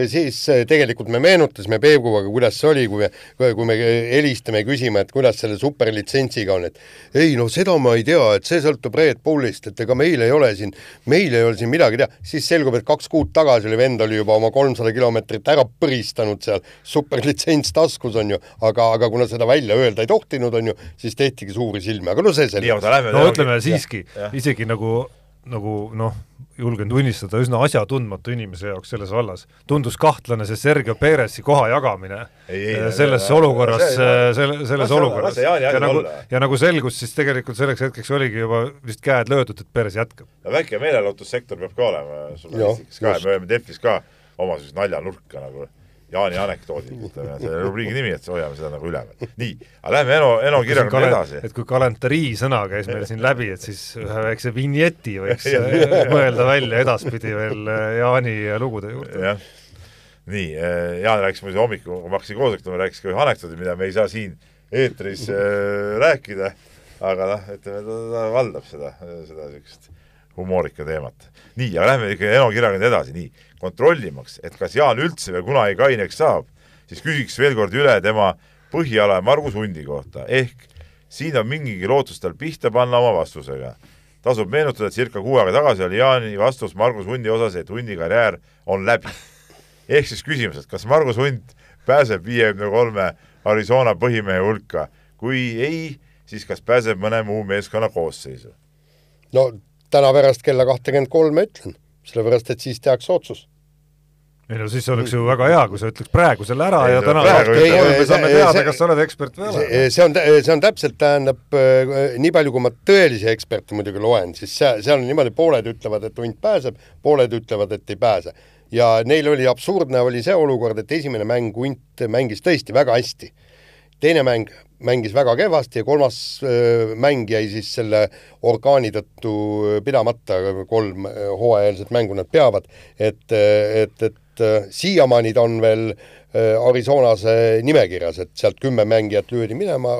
siis tegelikult me meenutasime Peebuga, kuidas see oli, kui me, kui me helistame ja küsime, et kuidas selle superlitsentsiga on, et ei no seda ma ei tea, et see sõltub Red Bullist, et ega meil ei ole siin, meil ei ole siin midagi teha, siis selgub, et kaks kuud tagasi oli vend oli juba oma kolmsada kilomeetrit ära põristanud seal, superlitsents taskus on ju, aga, aga kuna seda välja öelda ei tohtinud, on ju, siis tehtigi suuri silmi, aga no see selleks. no ütleme siiski, isegi nagu, nagu noh, julgen tunnistada, üsna asjatundmatu inimese jaoks selles vallas. tundus kahtlane see Sergio Perezi koha jagamine ei, ei, äh, selles ei, olukorras, äh, selle, selles lase, olukorras. ja nagu, ja nagu selgus, siis tegelikult selleks hetkeks oligi juba vist käed löödud, et Perez jätkab. no väike meelelahutussektor peab ka olema žurnalistikas ka ja me oleme Delfis ka oma sellist naljanurka nagu Jaani anekdoodid, ütleme, see rubriigi nimi, et hoiame seda nagu üleval. nii, aga lähme Eno, Eno kirjaga edasi. et kui kalentarii sõna käis meil siin läbi, et siis ühe väikse vinjeti võiks mõelda välja edaspidi veel äh, Jaani lugude juurde. jah, nii, äh, Jaan rääkis muidu hommikul, kui ma hakkasin koosolekut, rääkis ka ühe anekdoodi, mida me ei saa siin eetris äh, rääkida, aga noh, ütleme, ta, ta valdab seda, seda niisugust humoorika teemat. nii, aga lähme ikka Eno kirjaga nüüd edasi, nii kontrollimaks, et kas Jaan üldse veel kunagi kaineks saab, siis küsiks veel kord üle tema põhiala Margus Hundi kohta, ehk siin on mingigi lootus tal pihta panna oma vastusega. tasub meenutada, et circa kuu aega tagasi oli Jaani vastus Margus Hundi osas, et Hundi karjäär on läbi. ehk siis küsimus, et kas Margus Hunt pääseb viiekümne kolme Arizona põhimehe hulka, kui ei, siis kas pääseb mõne muu meeskonna koosseisu? no täna pärast kella kahtekümmend kolme ütlen sellepärast et siis tehakse otsus. Ei no siis oleks ju väga hea, kui sa ütleks praegu selle ära Ei, ja täna me saame teada, kas sa oled ekspert või ei ole. see, on, see on täpselt, tähendab äh, nii palju, kui ma tõelisi eksperte muidugi loen, siis seal, seal on niimoodi, pooled ütlevad, et hunt pääseb, pooled ütlevad, et ei pääse. ja neil oli absurdne, oli see olukord, et esimene mäng hunt mängis tõesti väga hästi. teine mäng mängis väga kehvasti ja kolmas öö, mäng jäi siis selle orkaani tõttu pidamata, kolm öö, hooajalist mängu nad peavad, et, et, et öö, siiamaani ta on veel öö, Arizonas öö, nimekirjas, et sealt kümme mängijat löödi minema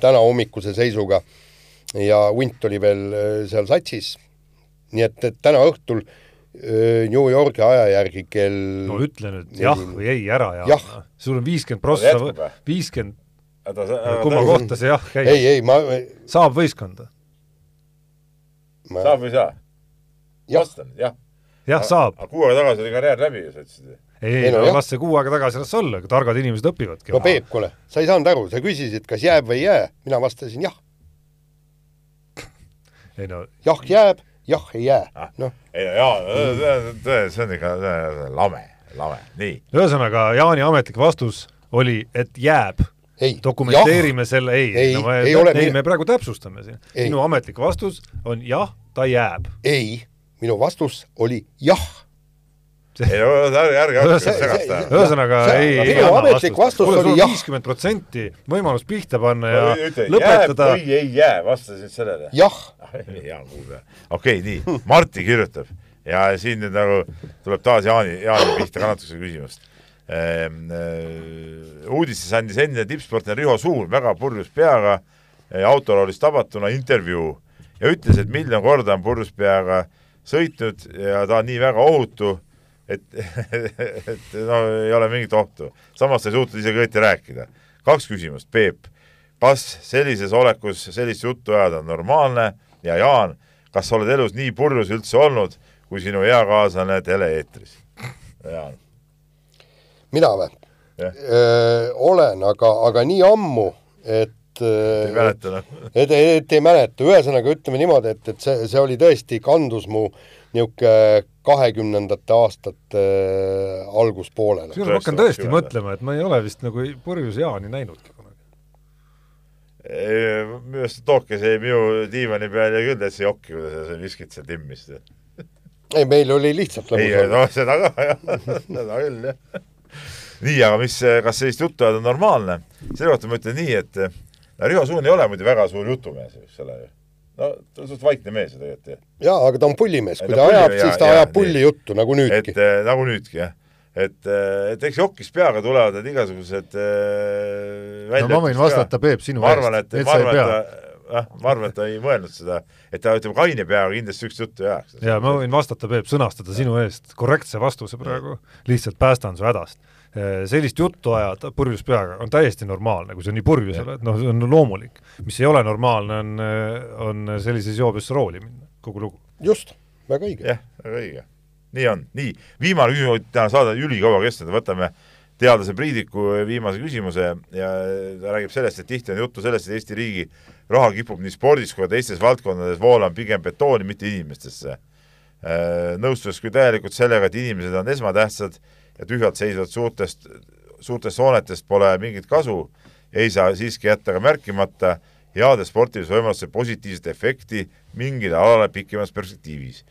täna hommikuse seisuga ja hunt oli veel seal satsis. nii et, et täna õhtul New Yorgi aja järgi kell no ütle nüüd jah või ei ära ja Jah. sul on viiskümmend prossa viiskümmend, kumma kohta see jah käib ei,? ei ma, saab võistkonda? ma saab või ei saa? vastan, jah. jah, saab. kuu aega tagasi oli karjäär läbi ju, sa ütlesid. ei, Ei no no jah. las see kuu aega tagasi las olla, targad inimesed õpivadki. no Peep, kuule, sa ei saanud aru, sa küsisid, kas jääb või ei jää, mina vastasin jah, ei no jah jääb, jah ei jää Ah., noh, ei no jaa, see on ikka lame, lame, nii. ühesõnaga Jaani ametlik vastus oli, et jääb. ei, dokumenteerime selle, ei, Ei, no ma, ei ole ei me praegu täpsustame siin. Ei. minu ametlik vastus on jah, ta jääb. ei, minu vastus oli jah. ei no ärge, ärge hakake segast ajama. ühesõnaga ei, ei minu anna ametlik vastus oli on jah. viiskümmend protsenti võimalust pihta panna ja ütle, lõpetada. või ei jää, vasta siis sellele. jah, hea kuulda. okei, nii, Martti kirjutab ja siin nüüd nagu tuleb taas Jaani, Jaani pihta kannatuse küsimust ehm,. uudistes andis endine tippsportlane Riho Suur väga purjus peaga eh, autoroolist tabatuna intervjuu ja ütles, et miljon korda on purjus peaga sõitnud ja ta on nii väga ohutu, et, et no ei ole mingit ohtu. samas ta ei suutnud isegi õieti rääkida. kaks küsimust, Peep kas sellises olekus sellist juttu ajada on normaalne ja Jaan, kas sa oled elus nii purjus üldse olnud, kui sinu eakaaslane tele-eetris? Jaan, mina või olen, aga, aga nii ammu, et ei mäleta noh. et, et ei mäleta, ühesõnaga ütleme niimoodi, et, et see, see oli tõesti, kandus mu niisugune kahekümnendate aastate äh, alguspoolele. kusjuures ma hakkan tõesti mõtlema, et ma ei ole vist nagu purjus Jaani näinudki kunagi. minu arust Tooke jäi minu diivani peal ja küll täitsa jokki, kui ta seda viskit seal timmis. ei, meil oli lihtsalt ei, lõbus olla. no seda ka jah, seda küll jah. nii, aga mis, kas sellist juttu ajada on normaalne? selle kohta ma ütlen nii, et no Riho Suun ei ole muidu väga suur jutumees, eks ole ju. no ta on suht vaikne mees ju tegelikult ju. jaa, aga ta on pullimees, kui ta ta ajab, pulli- siis ta jaa, ajab jaa, pulli nii. juttu, nagu et nüüdki. äh, nagu nüüdki jah, et, et eks jokis peaga tulevad need igasugused äh, no ma võin vastata, Peep, sinu arvan, et, eest, et sa ei pea. et jah, ma arvan, et ta ei mõelnud seda, et ta ütleme kaine peaga kindlasti niisugust juttu ei ajaks. ja ma võin vastata, Peep, sõnastada sinu eest korrektse vastuse praegu, lihtsalt päästan su hädast. Sellist juttu ajada purjus peaga on täiesti normaalne, kui sa nii purjus oled, noh, see on loomulik. mis ei ole normaalne, on, on sellises joobes rooli minna, kogu lugu. just, väga õige. jah, väga õige. nii on, nii, viimane küsimus, täna saade on ülikaua kestnud, võtame teadlase Priidiku viimase küsimuse ja ta räägib sellest, et tihti on juttu sellest, et Eesti riigi raha kipub nii spordis kui ka teistes valdkondades voolama pigem betooni, mitte inimestesse. nõustudes küll täielikult sellega, et inimesed on esmatähtsad ja tühjalt seisvad suurtest, suurtest hoonetest pole mingit kasu, ei saa siiski jätta ka märkimata heade sportilise võimaluse positiivset efekti mingile alale pikemas perspektiivis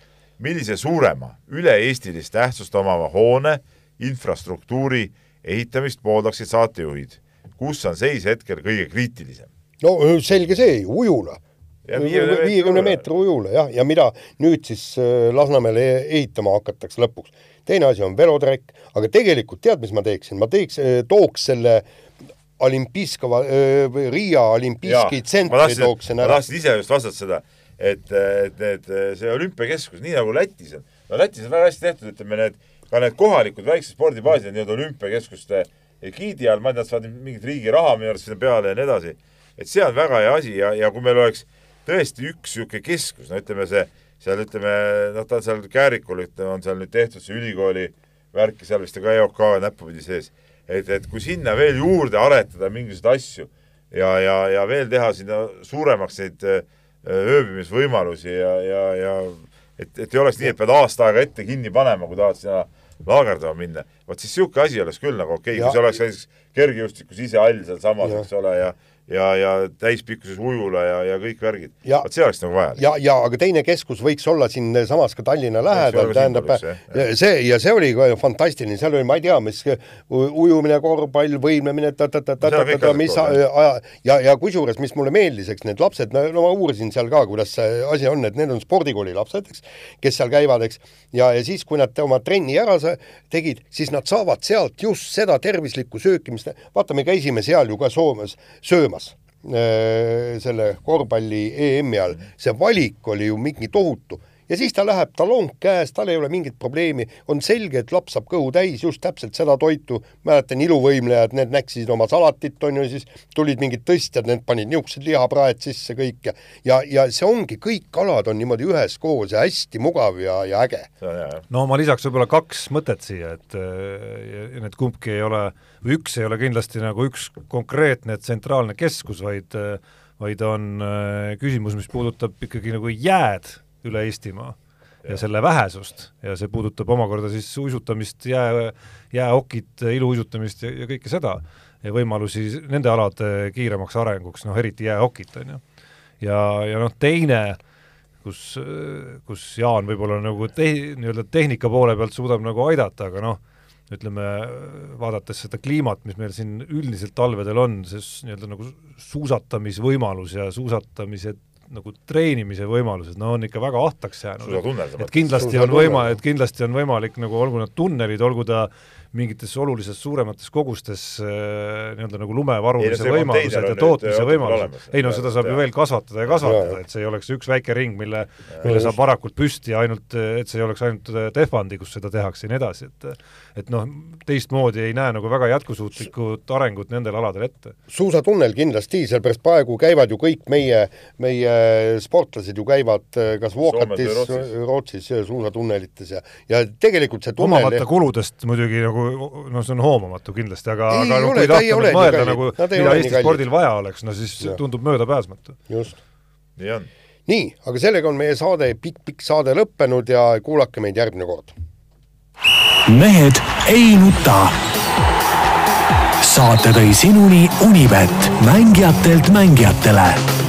millise suurema üle-eestilist tähtsust omava hoone infrastruktuuri ehitamist pooldaksid saatejuhid? kus on seis hetkel kõige kriitilisem? no selge see, ujula. Viiekümne meetri ujula. jah, ja mida nüüd siis Lasnamäele ehitama hakatakse lõpuks. Teine asi on velotrekk, aga tegelikult tead, mis ma teeksin, ma teeks, tooks selle Olimpiskova, Riia Olimpijski ma tsentri tooksin ma ära. tahtsin ise just vastata seda, et, et need, see olümpiakeskus, nii nagu Lätis on, no Lätis on väga hästi tehtud, ütleme need, ka need kohalikud väiksed spordibaasid nii-öelda olümpiakeskuste egiidi all, ma ei tea, nad saavad mingit riigi raha minu arust sinna peale ja nii edasi. et see on väga hea asi ja, ja kui meil oleks tõesti üks niisugune keskus, no ütleme see, seal ütleme, noh, ta on seal Käärikul, ütleme, on seal nüüd tehtud see ülikooli värk ja seal vist on ka EOK näppupidi sees. et, et kui sinna veel juurde aretada mingisuguseid asju ja, ja, ja veel teha sinna suuremaks neid öö, ööbimisvõimalusi ja, ja, ja et, et ei oleks nii, et pead aasta aega ette kinni panema, kui tahad sinna laagerdama minna. vot siis niisugune asi oleks küll nagu okei okay,, kui see oleks näiteks kergejõustikus ise all sealsamas, eks ole, ja ja, ja täispikkuses ujula ja, ja kõik värgid. vot see oleks nagu vajalik. ja, ja aga teine keskus võiks olla siinsamas ka Tallinna lähedal, tähendab, see ja see oli fantastiline, seal oli, ma ei tea, mis ujumine, korvpall, võimlemine, mis aja ja, ja kusjuures, mis mulle meeldis, eks need lapsed, no ma uurisin seal ka, kuidas see asi on, et need on spordikooli lapsed, eks, kes seal käivad, eks, ja, ja siis, kui nad oma trenni ära tegid, siis nad saavad sealt just seda tervislikku sööki, mis, vaata, me käisime seal ju ka Soomes söömas, selle korvpalli EM-i all, see valik oli ju mingi tohutu ja siis ta läheb, talong käes, tal ei ole mingit probleemi, on selge, et laps saab kõhu täis just täpselt seda toitu, mäletan iluvõimlejad, need näksisid oma salatit, on ju, siis tulid mingid tõstjad, need panid niisugused lihapraed sisse kõik ja ja, ja see ongi, kõik kalad on niimoodi üheskoos ja hästi mugav ja, ja äge. no ma lisaks võib-olla kaks mõtet siia, et need kumbki ei ole või üks ei ole kindlasti nagu üks konkreetne tsentraalne keskus, vaid vaid on äh, küsimus, mis puudutab ikkagi nagu jääd üle Eestimaa ja selle vähesust. Ja see puudutab omakorda siis uisutamist, jää, jääokit, iluuisutamist ja, ja kõike seda. Ja võimalusi nende alade kiiremaks arenguks, noh eriti jääokit, on ju. ja, ja noh, teine, kus, kus Jaan võib-olla nagu te-, nii-öelda tehnika poole pealt suudab nagu aidata, aga noh, ütleme, vaadates seda kliimat, mis meil siin üldiselt talvedel on, see nii-öelda nagu suusatamisvõimalus ja suusatamise nagu treenimise võimalused, no on ikka väga ahtaks jäänud. et kindlasti on võima-, et kindlasti on võimalik nagu olgu need tunnelid, olgu ta mingites oluliselt suuremates kogustes äh, nii-öelda nagu lume varumise võimalused ja tootmise võimalused. ei no seda saab ju veel kasvatada ja kasvatada, et see ei oleks üks väike ring, mille, mille saab varakult püsti ja ainult, et see ei oleks ainult Tehvandi, kus seda tehakse ja nii edasi, et et noh, teistmoodi ei näe nagu väga jätkusuutlikut arengut nendel aladel ette. suusatunnel kindlasti, sellepärast praegu käivad ju kõik meie, meie sportlased ju käivad äh, kas Walkatis, Rootsis, Rootsis suusatunnelites ja, ja tegelikult see tunnel omamata kuludest muidugi nagu no see on hoomamatu kindlasti, aga, aga no, kui tahta nüüd mõelda nagu, mida Eesti spordil vaja oleks, no siis ja. tundub möödapääsmatu. just. nii on. nii, aga sellega on meie saade pikk,, pikk-pikk saade lõppenud ja kuulake meid järgmine kord. mehed ei nuta. saate tõi sinuni Unibet, mängijatelt mängijatele